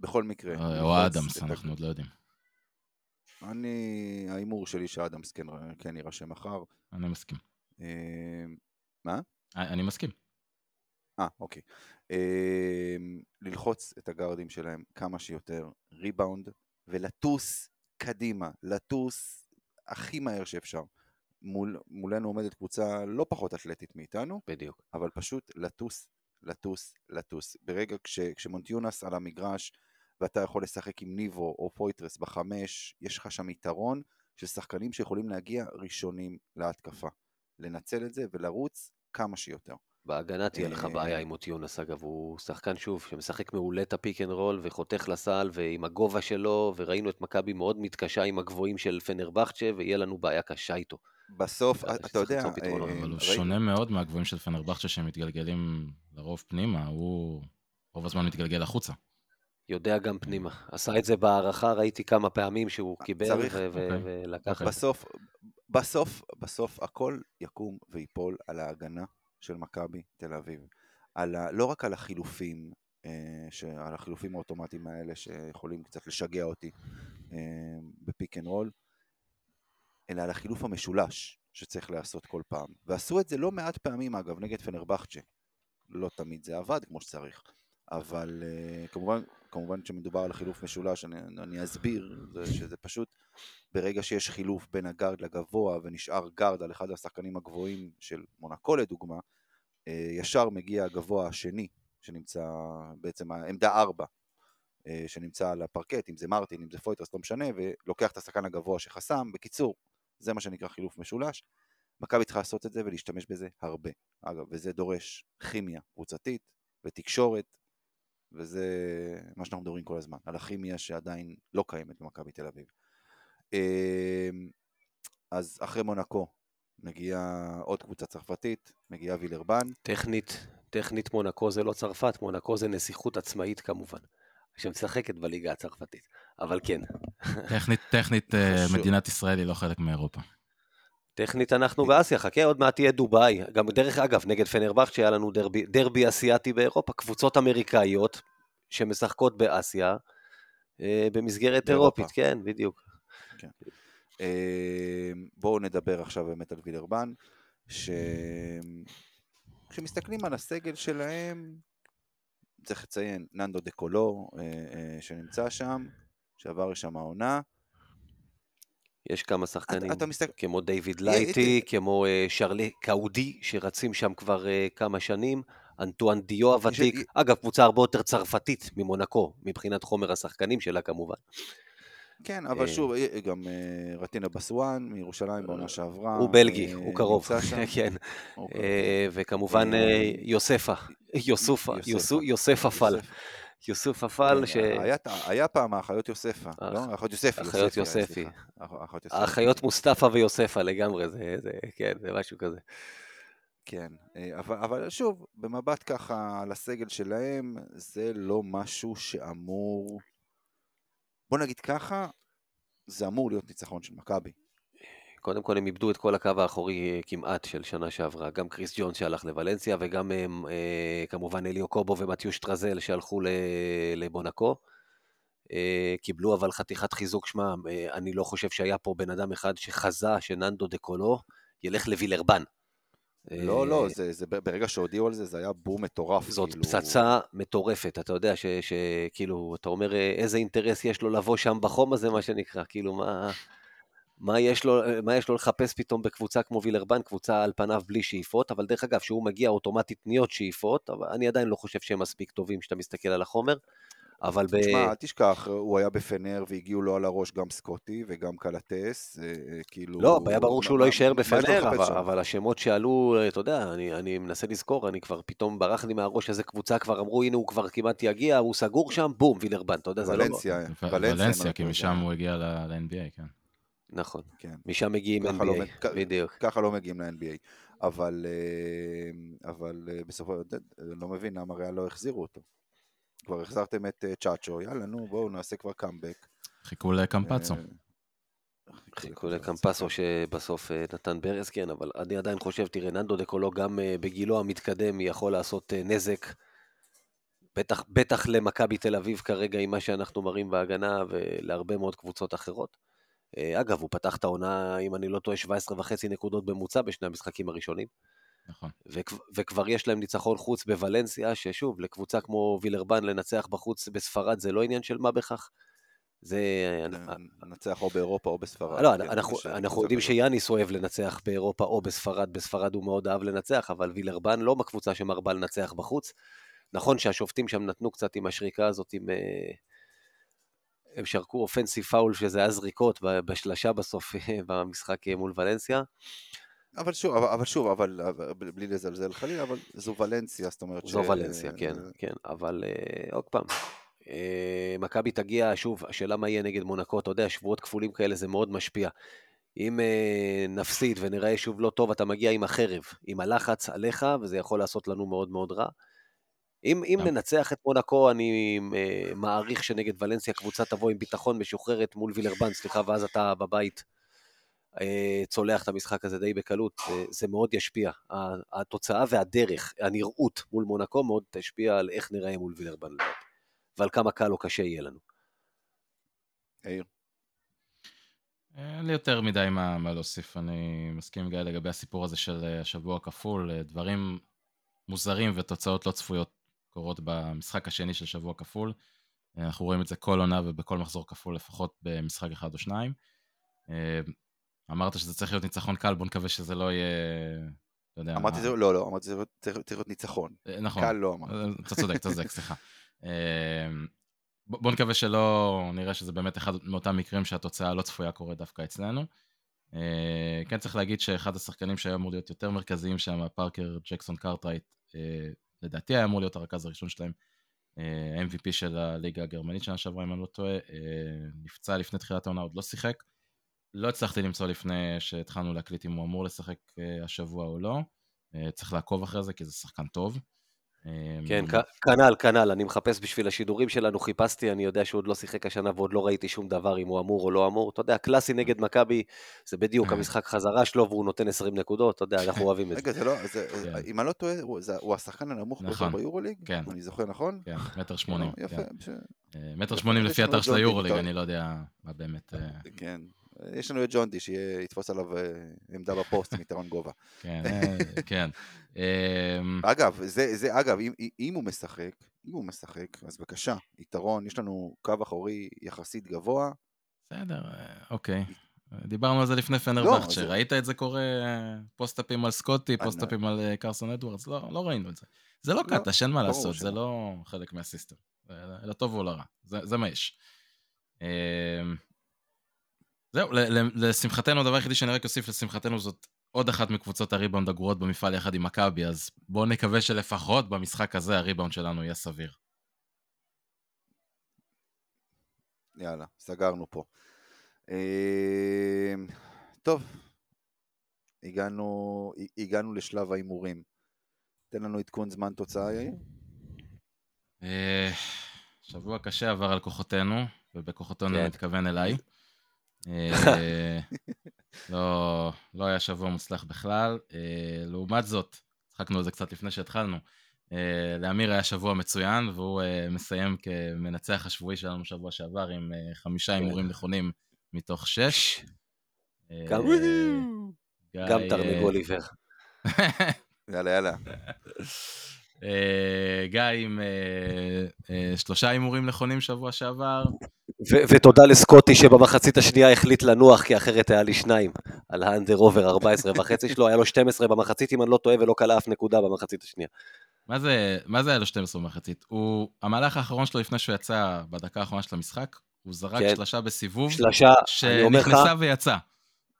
בכל מקרה, או אדמס, אנחנו עוד לא יודעים. אני, ההימור שלי שאדמס כן, כן יירשם מחר. אני מסכים. אה, מה? אני מסכים. אה, אוקיי. אה, ללחוץ את הגארדים שלהם כמה שיותר, ריבאונד, ולטוס קדימה, לטוס הכי מהר שאפשר. מול, מולנו עומדת קבוצה לא פחות אתלטית מאיתנו, בדיוק. אבל פשוט לטוס, לטוס, לטוס. ברגע כש, כשמוטיונס על המגרש, ואתה יכול לשחק עם ניבו או פויטרס בחמש, יש לך שם יתרון של שחקנים שיכולים להגיע ראשונים להתקפה. לנצל את זה ולרוץ כמה שיותר. בהגנה תהיה לך אה, בעיה עם מוטיונס, אגב, הוא שחקן שוב, שמשחק מעולה את ה pick and roll וחותך לסל ועם הגובה שלו, וראינו את מכבי מאוד מתקשה עם הגבוהים של פנרבכצ'ה, ויהיה לנו בעיה קשה איתו. בסוף, אתה יודע. אה, אבל הוא שונה מאוד מהגבוהים של פנרבכצ'ה שמתגלגלים לרוב פנימה, הוא רוב הזמן מתגלגל החוצה. יודע גם פנימה. עשה את זה בהארכה, ראיתי כמה פעמים שהוא קיבל צריך, ו- ו- אוקיי. ולקח... בסוף, בסוף, בסוף הכל יקום ויפול על ההגנה של מכבי תל אביב. על ה, לא רק על החילופים, אה, ש, על החילופים האוטומטיים האלה שיכולים קצת לשגע אותי אה, ב pick and roll, אלא על החילוף המשולש שצריך לעשות כל פעם. ועשו את זה לא מעט פעמים אגב נגד פנרבכצ'ה. לא תמיד זה עבד כמו שצריך. אבל אה, כמובן, כמובן שמדובר על חילוף משולש, אני, אני אסביר, זה, שזה פשוט ברגע שיש חילוף בין הגארד לגבוה ונשאר גארד על אחד השחקנים הגבוהים של מונקו לדוגמה, אה, ישר מגיע הגבוה השני, שנמצא בעצם העמדה 4, אה, שנמצא על הפרקט, אם זה מרטין, אם זה פויטרס, לא משנה, ולוקח את השחקן הגבוה שחסם, בקיצור, זה מה שנקרא חילוף משולש. מכבי צריכה לעשות את זה ולהשתמש בזה הרבה. אגב, וזה דורש כימיה קבוצתית ותקשורת, וזה מה שאנחנו מדברים כל הזמן, על הכימיה שעדיין לא קיימת במכבי תל אביב. אמ, אז אחרי מונקו מגיעה עוד קבוצה צרפתית, מגיעה וילרבן, טכנית, טכנית מונקו זה לא צרפת, מונקו זה נסיכות עצמאית כמובן, שמשחקת בליגה הצרפתית. אבל כן, טכנית, טכנית אה. מדינת ישראל היא לא חלק מאירופה. טכנית אנחנו באסיה, חכה, עוד מעט תהיה דובאי. גם דרך אגב, נגד פנרבכט שהיה לנו דרבי, דרבי אסיאתי באירופה, קבוצות אמריקאיות שמשחקות באסיה, אה, במסגרת באירופה. אירופית, כן, בדיוק. אמ, בואו נדבר עכשיו באמת על וילרבן, ש... כשמסתכלים על הסגל שלהם, צריך לציין, ננדו דה קולו אה, אה, שנמצא שם, שעבר לשם העונה. יש כמה שחקנים, אתה מסתכל- כמו דיוויד אה, לייטי, כמו אה, שרלי קאודי, שרצים שם כבר אה, כמה שנים, אנטואן דיו הוותיק, יש- אגב, קבוצה הרבה יותר צרפתית ממונקו, מבחינת חומר השחקנים שלה כמובן. כן, אבל אה. שוב, אה, גם אה, רטינה בסואן מירושלים בעונה שעברה. הוא בלגי, אה, הוא קרוב. (laughs) כן. קרוב. אה, וכמובן אה, אה, יוספה, יוסופה, יוסף אפל, יוסף אפל, ש... אה, היה- היה פעם האחיות יוספה, לא? האחיות יוספי. האחיות יוספי, האחיות מוסטפא ויוספה לגמרי, זה, זה, כן, זה משהו כזה. כן, אה, אבל, אבל שוב, במבט ככה על הסגל שלהם, זה לא משהו שאמור... בוא נגיד ככה, זה אמור להיות ניצחון של מכבי. קודם כל הם איבדו את כל הקו האחורי אה, כמעט של שנה שעברה, גם קריס ג'ונס שהלך לוולנסיה וגם אה, אה, כמובן אליו קובו ומתיוש טרזל שהלכו לבונקו. קיבלו אבל חתיכת חיזוק, שמע, אני לא חושב שהיה פה בן אדם אחד שחזה שננדו דה קולו ילך לווילרבן. לא, לא, זה, זה, ברגע שהודיעו על זה, זה היה בום מטורף. זאת כאילו... פצצה מטורפת, אתה יודע, שכאילו, אתה אומר, איזה אינטרס יש לו לבוא שם בחום הזה, מה שנקרא, כאילו, מה, מה, יש לו, מה יש לו לחפש פתאום בקבוצה כמו וילרבן, קבוצה על פניו בלי שאיפות, אבל דרך אגב, שהוא מגיע אוטומטית נהיות שאיפות, אבל אני עדיין לא חושב שהם מספיק טובים כשאתה מסתכל על החומר, אבל ב... תשמע, אל תשכח, הוא היה בפנר והגיעו לו על הראש גם סקוטי וגם קלטס, אה, אה, כאילו... לא, היה ברור שהוא מה- לא יישאר בפנר, אבל? אבל השמות שעלו, אתה יודע, אני, אני מנסה לזכור, אני כבר פתאום ברח לי מהראש איזה קבוצה כבר אמרו, הנה הוא כבר כמעט יגיע, הוא סגור שם, בום, וילרבן, אתה יודע, זה לא... ולנסיה, ולנסיה, כי משם. הוא הגיע ל-NBA, כן. נכון. כן. משם מגיעים לא NBA, כ- בדיוק. ככה לא מגיעים ל-NBA. אבל, אה, אבל אה, בסופו של דבר, אני לא מבין למה ריאל לא החזירו אותו. כבר החזרתם את אה, צ'אצ'ו, יאללה, נו, בואו נעשה כבר קאמבק. חיכו לקמפצו. אה, חיכו לקמפסו שבסוף אה, נתן ברז, כן, אבל אני עדיין חושב, תראה, ננדו דקולו גם אה, בגילו המתקדם יכול לעשות אה, נזק. בטח, בטח למכבי תל אביב כרגע עם מה שאנחנו מראים בהגנה ולהרבה מאוד קבוצות אחרות. אה, אגב, הוא פתח את העונה, אם אני לא טועה, 17 וחצי נקודות בממוצע בשני המשחקים הראשונים. נכון. וכ- וכבר יש להם ניצחון חוץ בוולנסיה, ששוב, לקבוצה כמו וילרבן לנצח בחוץ בספרד זה לא עניין של מה בכך. זה... ננצח או באירופה או בספרד. לא, כן, אנחנו, אנחנו יודעים. שיאניס אוהב לנצח באירופה או בספרד, בספרד הוא מאוד אהב לנצח, אבל וילרבן לא בקבוצה שמרבה לנצח בחוץ. נכון שהשופטים שם נתנו קצת עם השריקה הזאת, עם... הם שרקו אופנסי פאול, שזה היה זריקות בשלשה בסוף (laughs) במשחק מול ולנסיה. אבל שוב, אבל, אבל שוב, אבל, אבל בלי לזלזל חלילה, אבל זו ולנסיה, זאת אומרת זו ולנסיה, כן, כן, אבל אה, עוד פעם, אה, מכבי תגיע, שוב, השאלה מה יהיה נגד מונקו, אתה יודע, שבועות כפולים כאלה זה מאוד משפיע. אם אה, נפסיד ונראה שוב לא טוב, אתה מגיע עם החרב, עם הלחץ עליך, וזה יכול לעשות לנו מאוד מאוד רע. אם, אם. ננצח את מונקו, אני אה, מעריך שנגד ולנסיה קבוצה תבוא עם ביטחון משוחררת מול וילרבן, סליחה, ואז אתה בבית אה, צולח את המשחק הזה די בקלות, אה, זה מאוד ישפיע. התוצאה והדרך, הנראות מול מונקו מאוד תשפיע על איך נראה מול וילרבן ועל כמה קל או קשה יהיה לנו. יאיר, אין לי יותר מדי מה, מה להוסיף, אני מסכים עם גיא לגבי הסיפור הזה של אה, השבוע הכפול, אה, דברים מוזרים ותוצאות לא צפויות קורות במשחק השני של שבוע כפול. אה, אנחנו רואים את זה כל עונה ובכל מחזור כפול לפחות במשחק אחד או שניים. אה, אמרת שזה צריך להיות ניצחון קל, בוא נקווה שזה לא יהיה, אתה יודע... אמרתי זה, לא, לא, אמרתי זה צריך צריך להיות ניצחון. אה, נכון. קל לא אמרתי. אתה צודק, אתה צודק, סליחה. בוא נקווה שלא נראה שזה באמת אחד מאותם מקרים שהתוצאה הלא צפויה קורית דווקא אצלנו. כן צריך להגיד שאחד השחקנים שהיה אמור להיות יותר מרכזיים שם, פארקר ג'קסון קארטרייט, לדעתי היה אמור להיות הרכז הראשון שלהם, אה, MVP של הליגה הגרמנית שנה שעברה, אם אני לא טועה, אה, נפצע לפני תחילת העונה, עוד לא שיחק. לא הצלחתי למצוא לפני שהתחלנו להקליט אם הוא אמור לשחק אה, השבוע או לא. אה, צריך לעקוב אחרי זה כי זה שחקן טוב. אה, כן, כנ"ל, כנ"ל, אני מחפש בשביל השידורים שלנו, חיפשתי, אני יודע שהוא עוד לא שיחק השנה ועוד לא ראיתי שום דבר אם הוא אמור או לא אמור. אתה יודע, קלאסי נגד מכבי, זה בדיוק אה. המשחק חזרה שלו והוא נותן 20 נקודות, אתה יודע, אנחנו אוהבים את זה. (laughs) רגע, זה לא, (laughs) כן. אם אני לא טועה, הוא- השחקן הנמוך ביותר נכון. ביורוליג? כן. אני זוכר נכון? כן, מטר שמונים. יפה, כן. אה, מטר שמונים לפי אתר של היורוליג, אני לא יודע מה באמת... אה, כן. יש לנו את ג'ונדי שיתפוס עליו אה, עמדה בפוסט עם יתרון גובה. (laughs) כן, אה, כן. אה, אגב, זה, זה אגב, אם, אם הוא משחק, אם הוא משחק, אז בבקשה, יתרון, יש לנו קו אחורי יחסית גבוה. בסדר, אה, אוקיי. דיברנו על זה לפני פנרבכט, זה- שראית את זה קורה, פוסט-אפים על סקוטי, פוסט-אפים על קרסון אדוארדס, לא לא ראינו את זה. זה לא לא, קטש, אין מה לעשות, זה. לא חלק מהסיסטם. זה לטוב או לרע, זה זה מה יש. זהו, ל- ל- לשמחתנו, הדבר היחידי שאני רק אוסיף לשמחתנו זאת עוד אחת מקבוצות הריבאונד הגרועות במפעל יחד עם מכבי, אז בואו נקווה שלפחות במשחק הזה הריבאונד שלנו יהיה סביר. יאללה, סגרנו פה. אה, טוב, הגענו, הגענו לשלב ההימורים. תן לנו עדכון זמן תוצאה, יאיר. אה, שבוע קשה עבר על כוחותינו, ובכוחותינו כן. אני מתכוון אליי. אה, לא, לא היה שבוע מוצלח בכלל. אה, לעומת זאת, צחקנו על זה קצת לפני שהתחלנו, אה, לאמיר היה שבוע מצוין, והוא מסיים כמנצח השבועי שלנו שבוע שעבר עם חמישה כן. הימורים נכונים מתוך שש. (laughs) גם- תרנגול עיוור. (laughs) יאללה, יאללה. גיא עם שלושה הימורים נכונים שבוע שעבר. ו- ותודה לסקוטי שבמחצית השנייה החליט לנוח, כי אחרת היה לי שניים, על האנדר אובר 14 וחצי שלו, היה לו 12 במחצית, אם אני לא טועה, ולא כלה אף נקודה במחצית השנייה. מה זה, מה זה היה לו 12 במחצית? הוא, המהלך האחרון שלו לפני שהוא יצא בדקה האחרונה של המשחק, הוא זרק כן. שלושה בסיבוב, שלשה, שנכנסה ויצא.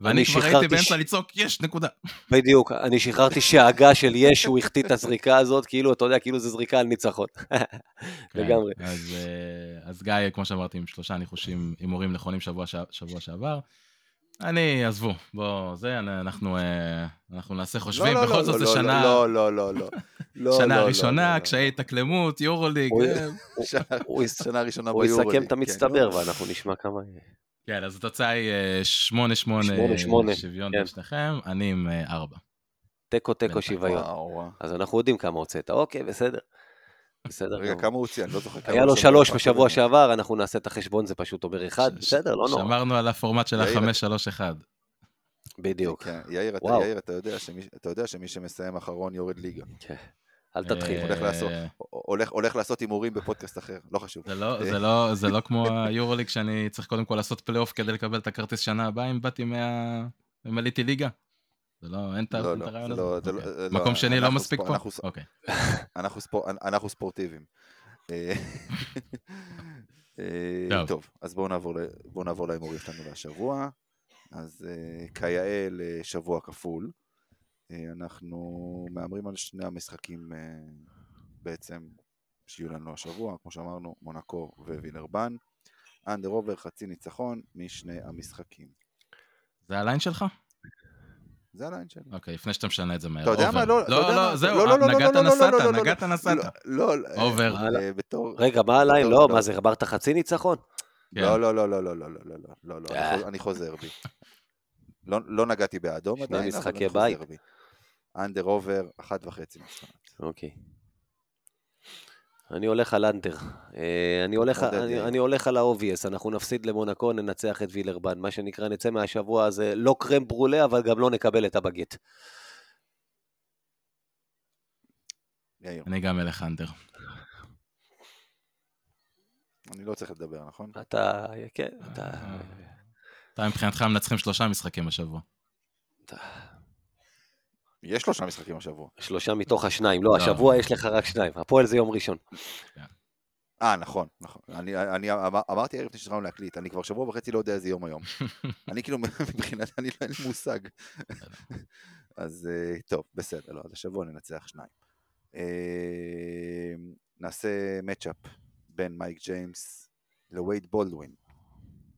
ואני אני כבר הייתי באמצע לצעוק, יש, נקודה. בדיוק, אני שחררתי שאגה של יש, הוא החטיא את הזריקה הזאת, כאילו, אתה יודע, כאילו זה זריקה על ניצחון. (laughs) לגמרי. כן, אז, אה, אז גיא, כמו שאמרתי, עם שלושה ניחושים, הימורים נכונים שבוע, שעבר. אני, עזבו, בוא, זה, אנחנו, אה, אנחנו נעשה חושבים, לא, לא, בכל לא, זאת לא, זה לא, שנה, לא, לא, לא, לא. לא, שנה לא, ראשונה, לא. קשיי התאקלמות, יורוליג. הוא- אה, שנה- הוא ראשונה הוא ביורוליג. יסכם את כן, המצטבר. ואנחנו נשמע כמה... כן, אז התוצאה היא אה, שמונה, שמונה, שמונה, שמונה, שוויון כן. בין שניכם, אני עם אה, ארבע. תיקו, תיקו. שוויון. אז אנחנו יודעים כמה הוצאת, אוקיי, בסדר. בסדר רגע. כמה הוא הוציא? אני לא זוכר כמה היה לו שלוש בשבוע. שעבר, אנחנו נעשה את החשבון, זה פשוט אומר אחד, בסדר, לא נורא. שמרנו על הפורמט של החמש, שלוש, אחד. בדיוק. כן, יאיר, אתה, יודע, שמי, אתה יודע שמי שמסיים אחרון יורד ליגה. אל תתחיל. אה, הולך לעשות, הולך, הולך לעשות הימורים בפודקאסט אחר, לא חשוב. זה לא, זה לא, זה לא (laughs) כמו היורוליג שאני צריך קודם כל לעשות פלייאוף כדי לקבל את הכרטיס שנה הבאה אם באתי מה... אם עליתי ליגה. זה לא, אין את לא, הרעיון זה הזה? זה אוקיי. מקום שני לא מספיק פה? (laughs) אנחנו ספורטיביים. אה, אה, טוב. אז בואו נעבור, להימורים שלנו להשבוע. אז אה, כיאה לשבוע כפול, אה, אנחנו מהמרים על שני המשחקים אה, בעצם שיהיו לנו השבוע, כמו שאמרנו, מונקו ווילרבן. אנדר עובר חצי ניצחון משני המשחקים. זה הליין שלך? זה הליין שלי. אוקיי, לפני שאתה משנה את זה מהר. אתה יודע מה? לא, אתה יודע לא, מה? לא, זהו, לא, לא, לא, נגעת לא, לא, לא, נסעת, לא, לא, לא, נגעת נסעת. לא, לא, עובר. אה. רגע, מה הליין? לא, מה זה, אמרת חצי ניצחון? כן. לא, לא, לא, לא, לא, לא, לא, לא, לא, לא, לא, אה. אני חוז- אני חוזר בי. לא לא נגעתי באדום עדיין, אבל אני חוזר. בי. אנדר עובר, אחת וחצי ניצחונות. אוקיי. אני הולך על אנדר. אה, אני הולך, אני, הולך על ה-obvious, אנחנו נפסיד למונקו, ננצח את וילרבן. מה שנקרא, נצא מהשבוע הזה לא קרם ברולה, אבל גם לא נקבל את הבגט. אני גם אלך אנדר. אני לא צריך לדבר, נכון? אתה, כן, אתה... אתה מבחינתך מנצחים שלושה משחקים השבוע. יש שלושה משחקים השבוע. שלושה מתוך השניים. לא, לא. השבוע יש לך רק שניים. הפועל זה יום ראשון. אה, נכון, נכון. אני, אני אמר, אמרתי ערב לפני שהתחלנו להקליט, אני כבר שבוע וחצי לא יודע איזה יום היום. (laughs) אני כאילו, מבחינת, אני אין לי מושג. (laughs) אז אה, טוב, בסדר, לא, אז השבוע ננצח שניים. אה, נעשה match-up בין מייק ג'יימס לווייד בולדווין.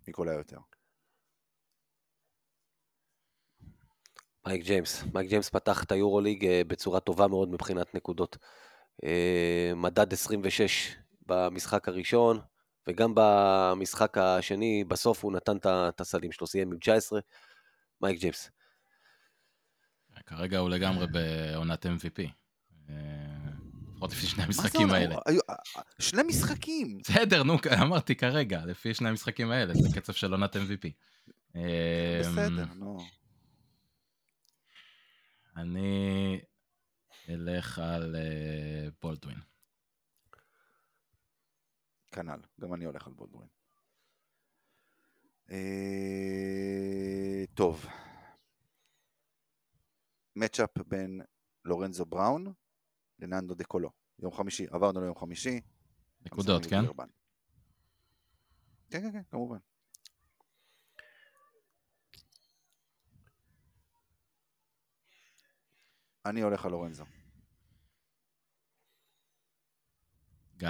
מי קולע יותר? מייק ג'יימס. מייק ג'יימס פתח את היורוליג אה, בצורה טובה מאוד מבחינת נקודות. אה, מדד 26 במשחק הראשון, וגם במשחק השני, בסוף הוא נתן את הסלים שלו, סיים עם 19. מייק ג'יימס. כרגע הוא לגמרי בעונת MVP. אה, לפחות לפי שני המשחקים? האלה. שני משחקים! בסדר, נו, אמרתי כרגע, לפי שני המשחקים האלה, זה קצב של עונת MVP. בסדר, נו. אני אלך על אה, בולדווין. כנ"ל, גם אני הולך על בולדווין. אה, טוב. מצ'אפ בין לורנזו בראון לננדו דה קולו. יום חמישי, עברנו ליום חמישי. נקודות, כן? כן, כן, כן, כמובן. אני הולך על לורנזו. גיא,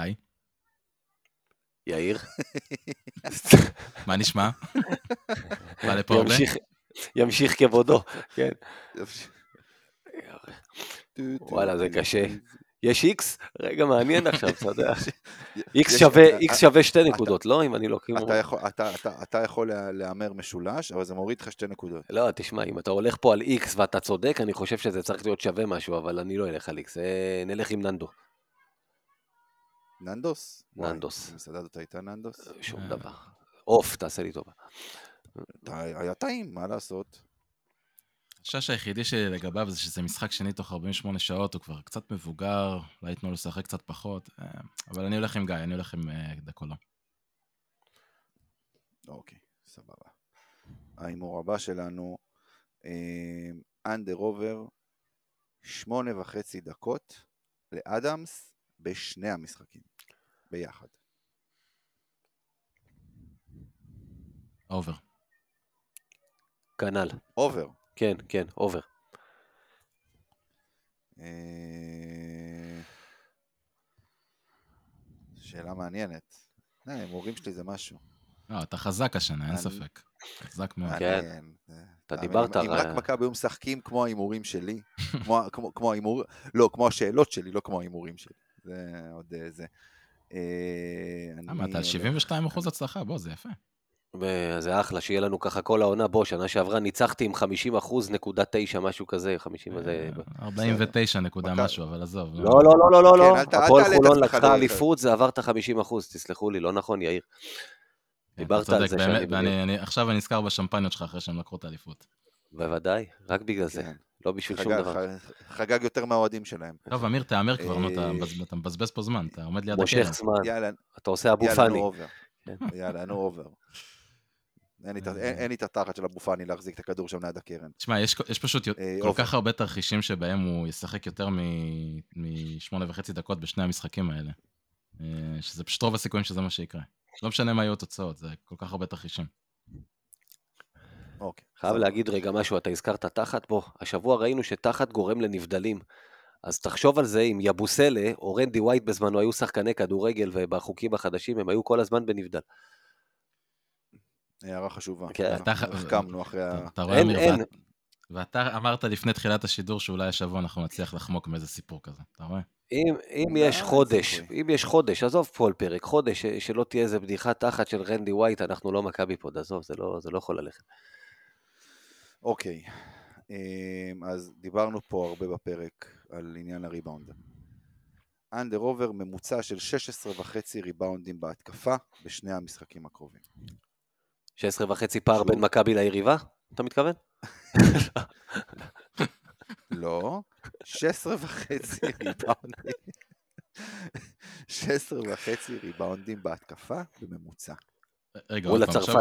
יאיר. מה נשמע? (laughs) בא לפה הרבה? ימשיך, ימשיך כבודו, כן. וואלה, זה קשה. יש איקס? רגע, מעניין עכשיו, אתה יודע. איקס שווה, אתה- איקס שווה שתי נקודות, לא? אם אני לא כאילו... אתה יכול, אתה, אתה, אתה יכול לה- להמר משולש, אבל זה מוריד לך שתי נקודות. לא, תשמע, אם אתה הולך פה על איקס ואתה צודק, אני חושב שזה צריך להיות שווה משהו, אבל אני לא אלך על איקס, אה, נלך עם ננדו. ננדוס? ננדוס. איזה מסעדה זאת הייתה ננדוס? שום אה. דבר. עוף, תעשה לי טובה. היה טעים, מה לעשות? החשש היחידי שלי לגביו זה שזה משחק שני תוך 48 שעות, הוא כבר קצת מבוגר, אולי ייתנו לו לשחק קצת פחות, אה, אבל אני הולך עם גיא, אני הולך עם אה, דקולו. אוקיי, סבבה. ההימור הבא שלנו, אנדר עובר, שמונה וחצי דקות לאדמס בשני המשחקים, ביחד. over. כנ"ל. עובר. כן, כן, אובר. אה, שאלה מעניינת. אה, ההימורים שלי זה משהו. לא, אתה חזק השנה, אין אני- ספק. חזק מאוד. כן. זה- אתה דיברת אם אם רק מכבי היו משחקים כמו ההימורים שלי, כמו- כמו- כמו ההימור... לא, כמו השאלות שלי, לא כמו ההימורים שלי. זה עוד אה, זה. אה, למה, אתה על הולך- 42 אחוז הצלחה, בוא, זה יפה. זה אחלה, שיהיה לנו ככה כל העונה. בוא, שנה שעברה ניצחתי עם 50 אחוז נקודה 9, משהו כזה, 50 הזה. אה, 49 נקודה משהו, אבל עזוב. לא, לא, לא, לא, לא, כן, לא. ת- אל הפועל חולון לקחה אליפות, זה עבר את ה-50 אחוז, תסלחו לי, לא נכון, יאיר. כן, דיברת על זה שאני עכשיו אני נזכר בשמפניות שלך אחרי שהם לקחו את האליפות. בוודאי, רק בגלל זה, כן. לא בשביל שום דבר. חגג יותר מהאוהדים שלהם. טוב, אמיר, תהמר כבר, נו, אתה אה, אתה מבזבז פה זמן, אתה עומד ליד מושך הקרן. זמן, יאללה, אתה עושה אבו פאני. כן. יאללה, נו over. אין לי את ה- אה. אין- לי את התחת של אבו פאני להחזיק את הכדור שם ליד הקרן. תשמע, יש, יש פשוט אה, כל. כך הרבה תרחישים שבהם הוא ישחק יותר מ- משמונה וחצי דקות בשני המשחקים האלה. אה, שזה פשוט רוב הסיכויים שזה מה שיקרה. לא משנה מה יהיו התוצאות, זה כל כך הרבה תרחישים. אוקיי. חייב. להגיד רגע משהו, אתה הזכרת תחת, בוא, השבוע ראינו שתחת גורם לנבדלים. אז תחשוב על זה אם יבוסלה או רנדי ווייט בזמנו היו שחקני כדורגל ובחוקים החדשים הם היו כל הזמן בנבדל. הערה חשובה. כן. תחת- החכמנו אחרי ה... אתה רואה, אמיר, ואתה אמרת לפני תחילת השידור שאולי השבוע אנחנו נצליח לחמוק מאיזה סיפור כזה, אתה רואה? אם, אם לא, יש חודש. אם יש חודש, עזוב כל פרק, חודש, ש- שלא תהיה איזה בדיחה תחת של רנדי ווייט, אנחנו לא מכבי פה, עזוב, זה לא, זה לא יכול ללכת. אוקיי. אמ, אז דיברנו פה הרבה בפרק על עניין הריבאונד. אנדר עובר ממוצע של 16 וחצי ריבאונדים בהתקפה בשני המשחקים הקרובים. 16 וחצי פער. בין מכבי ליריבה, אתה מתכוון? (laughs) לא, 16 וחצי ריבאונדים. 16 וחצי ריבאונדים בהתקפה בממוצע. רגע,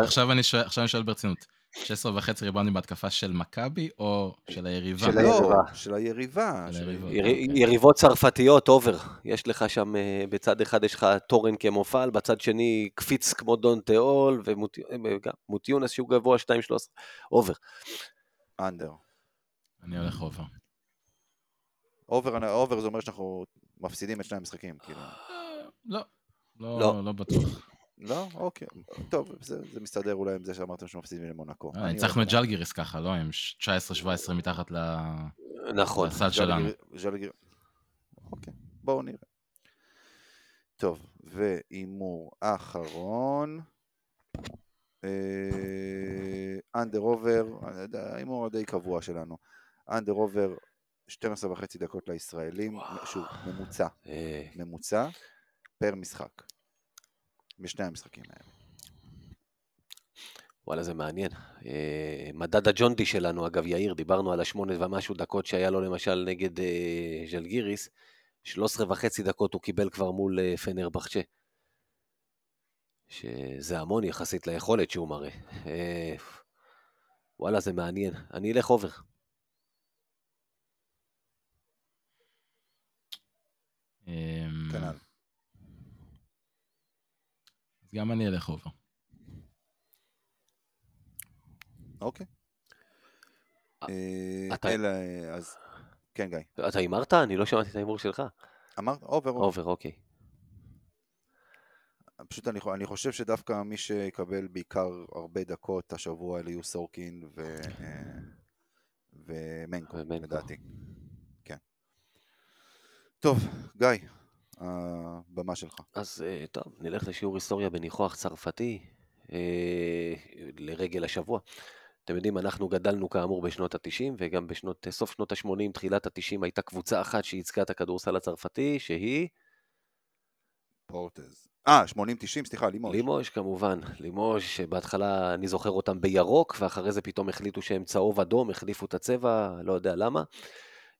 עכשיו אני שואל ברצינות. 16 וחצי ריבאונדים בהתקפה של מכבי או של היריבה? של היריבה. לא, של היריבה. של היריבה. יר, אוקיי. יריבות צרפתיות, over. יש לך שם, אה, בצד אחד יש לך תורן כמו פאל, בצד שני קפיץ כמו דונטה הול, ומוטיונס שהוא גבוה 2-13, אובר. אנדר. אני הולך over. over, אובר זה אומר שאנחנו מפסידים את שני המשחקים, כאילו. לא, לא. לא, לא בטוח. לא? אוקיי. טוב, זה, זה מסתדר אולי עם זה שאמרתם שמפסידים למונקו. אה, אני ניצחנו את ז'לגיריס ככה, לא? עם 19-17 מתחת ל- נכון. לסל שלנו. ז'לגיר- אוקיי, בואו נראה. טוב, והימור אחרון. אנדר עובר, ההימור הדי קבוע שלנו. אנדר עובר 12 וחצי דקות לישראלים, שוב, ממוצע, אה, ממוצע, פר משחק. בשני המשחקים האלה. וואלה, זה מעניין. אה, מדד הג'ונדי שלנו, אגב, יאיר, דיברנו על השמונה ומשהו דקות שהיה לו למשל נגד אה, ז'לגיריס, 13 וחצי דקות הוא קיבל כבר מול אה, פנרבחצ'ה. שזה המון יחסית ליכולת שהוא מראה. אה, וואלה, זה מעניין. אני אלך אובר. אמ, כנ"ל. אז גם אני אלך over. אוקיי. אה, אה, אז... כן, גיא. אתה הימרת? אני לא שמעתי את ההימור שלך. אמרת over, over. אוקיי. פשוט אני, אני חושב שדווקא מי שיקבל בעיקר הרבה דקות השבוע אלה יהיו סורקין ו... אה, ומנקו, ומנקו. לדעתי. כן. טוב, גיא, הבמה שלך. אז אה, טוב, נלך לשיעור היסטוריה בניחוח צרפתי אה, לרגל השבוע. אתם יודעים, אנחנו גדלנו כאמור בשנות ה-90, וגם בשנות, סוף שנות ה-80, תחילת ה-90, הייתה קבוצה אחת שייצגה את הכדורסל הצרפתי, שהיא פורטז. אה, 80-90, סליחה, לימוש. לימוש כמובן. לימוש, שבהתחלה אני זוכר אותם בירוק, ואחרי זה פתאום החליטו שהם צהוב אדום, החליפו את הצבע, לא יודע למה.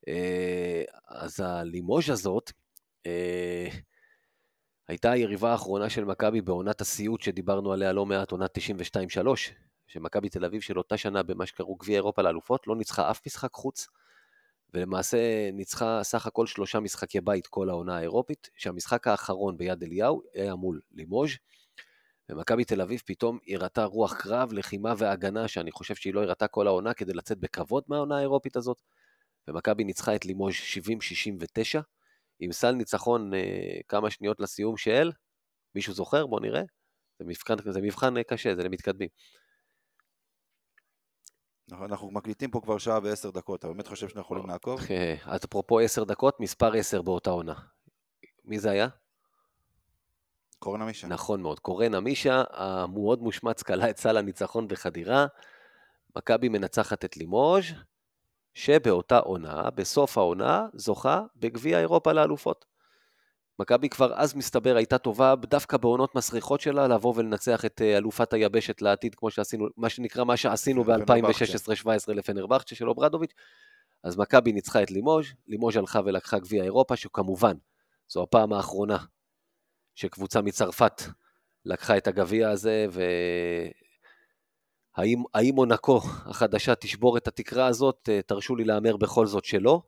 אה, אז הלימוש הזאת, אה, הייתה היריבה האחרונה של מכבי בעונת הסיוט שדיברנו עליה לא מעט, עונת 92-3, שמכבי תל אביב של אותה שנה במה שקראו גביע אירופה לאלופות, לא ניצחה אף משחק חוץ, ולמעשה ניצחה סך הכל שלושה משחקי בית כל העונה האירופית, שהמשחק האחרון ביד אליהו היה מול לימוז', ומכבי תל אביב פתאום הראתה רוח קרב, לחימה והגנה, שאני חושב שהיא לא הראתה כל העונה כדי לצאת בכבוד מהעונה האירופית הזאת, ומכבי ניצחה את לימוז' 70-69, עם סל ניצחון אה, כמה שניות לסיום של, מישהו זוכר? בוא נראה. זה מבחן, זה מבחן אה, קשה, זה למתקדמים. אנחנו- אנחנו מקליטים פה כבר שעה ועשר דקות, אתה באמת חושב שאנחנו יכולים לעקוב? אה, אז אפרופו 10 דקות, מספר 10 באותה עונה. מי זה היה? קורן עמישה. נכון מאוד, קורן עמישה, המאוד מושמץ, כלה את סל הניצחון בחדירה. מכבי מנצחת את לימוז', שבאותה עונה, בסוף העונה, זוכה בגביע אירופה לאלופות. מכבי כבר אז מסתבר הייתה טובה דווקא בעונות מסריחות שלה לבוא ולנצח את אה, אלופת היבשת לעתיד, כמו שעשינו, מה שנקרא מה שעשינו ב-2016-2017 לפנרבכצ'ה של אוברדוביץ'. אז מכבי ניצחה את לימוז', לימוז' הלכה ולקחה גביע אירופה, שכמובן, זו הפעם האחרונה שקבוצה מצרפת לקחה את הגביע הזה, והאם האם מונקו החדשה תשבור את התקרה הזאת, אה, תרשו לי להמר בכל זאת שלא.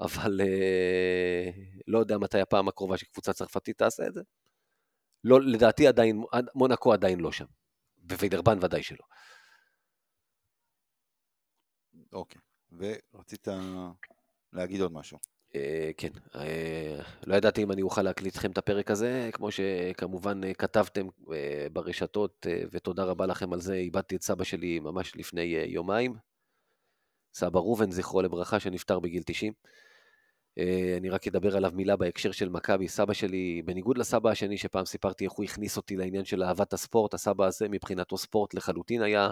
אבל אה, לא יודע מתי הפעם הקרובה שקבוצה צרפתית תעשה את זה. לא, לדעתי עדיין, מונקו עדיין לא שם. ווילרבן ודאי שלא. אוקיי, ורצית להגיד עוד משהו. אה, כן, אה, לא ידעתי אם אני אוכל להקליט לכם את הפרק הזה, כמו שכמובן אה, כתבתם ברשתות, ותודה רבה לכם על זה, איבדתי את סבא שלי ממש לפני יומיים. סבא ראובן, זכרו לברכה, שנפטר בגיל 90. אה, אני רק אדבר עליו מילה בהקשר של מכבי. סבא שלי, בניגוד לסבא השני שפעם סיפרתי איך הוא הכניס אותי לעניין של אהבת הספורט, הסבא הזה מבחינתו ספורט לחלוטין היה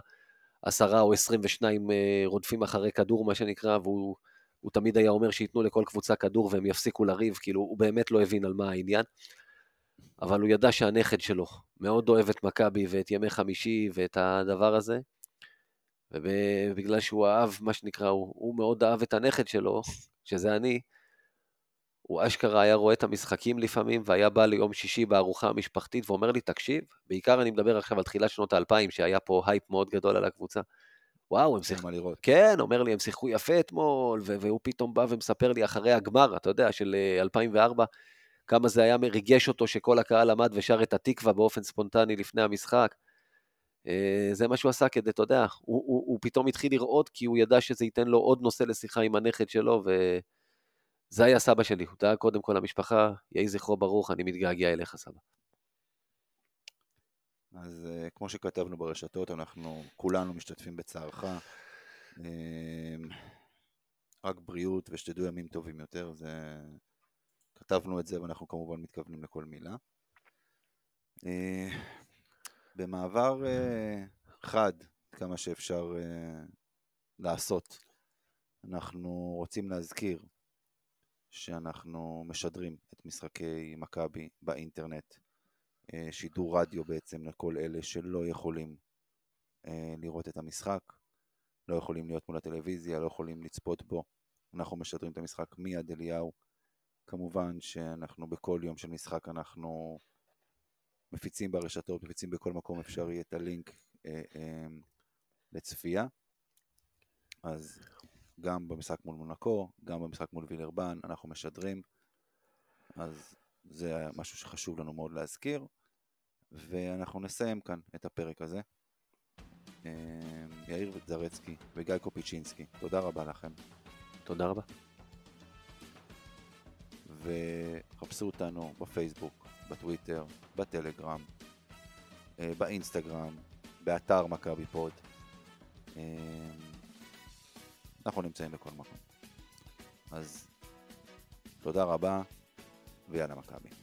עשרה או עשרים ושניים רודפים אחרי כדור, מה שנקרא, והוא הוא תמיד היה אומר שייתנו לכל קבוצה כדור והם יפסיקו לריב, כאילו, הוא באמת לא הבין על מה העניין. אבל הוא ידע שהנכד שלו מאוד אוהב את מכבי ואת ימי חמישי ואת הדבר הזה. ובגלל שהוא אהב, מה שנקרא, הוא, הוא מאוד אהב את הנכד שלו, שזה אני, הוא אשכרה היה רואה את המשחקים לפעמים, והיה בא ליום שישי בארוחה המשפחתית ואומר לי, תקשיב, בעיקר אני מדבר עכשיו על תחילת שנות האלפיים, שהיה פה הייפ מאוד גדול על הקבוצה. וואו, הם שיחקו, כן, אומר לי, הם שיחקו יפה אתמול, והוא פתאום בא ומספר לי אחרי הגמר, אתה יודע, של 2004, אה, כמה זה היה מריגש אותו שכל הקהל עמד ושר את התקווה באופן ספונטני לפני המשחק. אה, זה מה שהוא עשה כדי, אתה יודע, הוא, הוא, הוא פתאום התחיל לראות כי הוא ידע שזה ייתן לו עוד נושא לשיחה עם הנכד שלו, וזה היה סבא שלי, הוא דאג קודם כל למשפחה, יהי זכרו ברוך, אני מתגעגע אליך סבא. אז uh, כמו שכתבנו ברשתות, אנחנו כולנו משתתפים בצערך. Uh, רק בריאות ושתדעו ימים טובים יותר, זה... כתבנו את זה ואנחנו כמובן מתכוונים לכל מילה. Uh, במעבר uh, חד, כמה שאפשר uh, לעשות, אנחנו רוצים להזכיר שאנחנו משדרים את משחקי מכבי באינטרנט, שידור רדיו בעצם לכל אלה שלא יכולים uh, לראות את המשחק, לא יכולים להיות מול הטלוויזיה, לא יכולים לצפות בו. אנחנו משדרים את המשחק מיד אליהו. כמובן שאנחנו בכל יום של משחק אנחנו מפיצים ברשתות, מפיצים בכל מקום אפשרי את הלינק אה, אה, לצפייה. אז גם במשחק מול מונקו, גם במשחק מול וילרבן, אנחנו משדרים. אז זה משהו שחשוב לנו מאוד להזכיר. ואנחנו נסיים כאן את הפרק הזה. אה, יאיר זרצקי וגיא קופיצ'ינסקי, תודה רבה לכם. תודה רבה. וחפשו אותנו בפייסבוק, בטוויטר, בטלגרם, אה, באינסטגרם, באתר מכבי פוד. אה, אנחנו נמצאים בכל מקום. אז תודה רבה, ויאללה מכבי.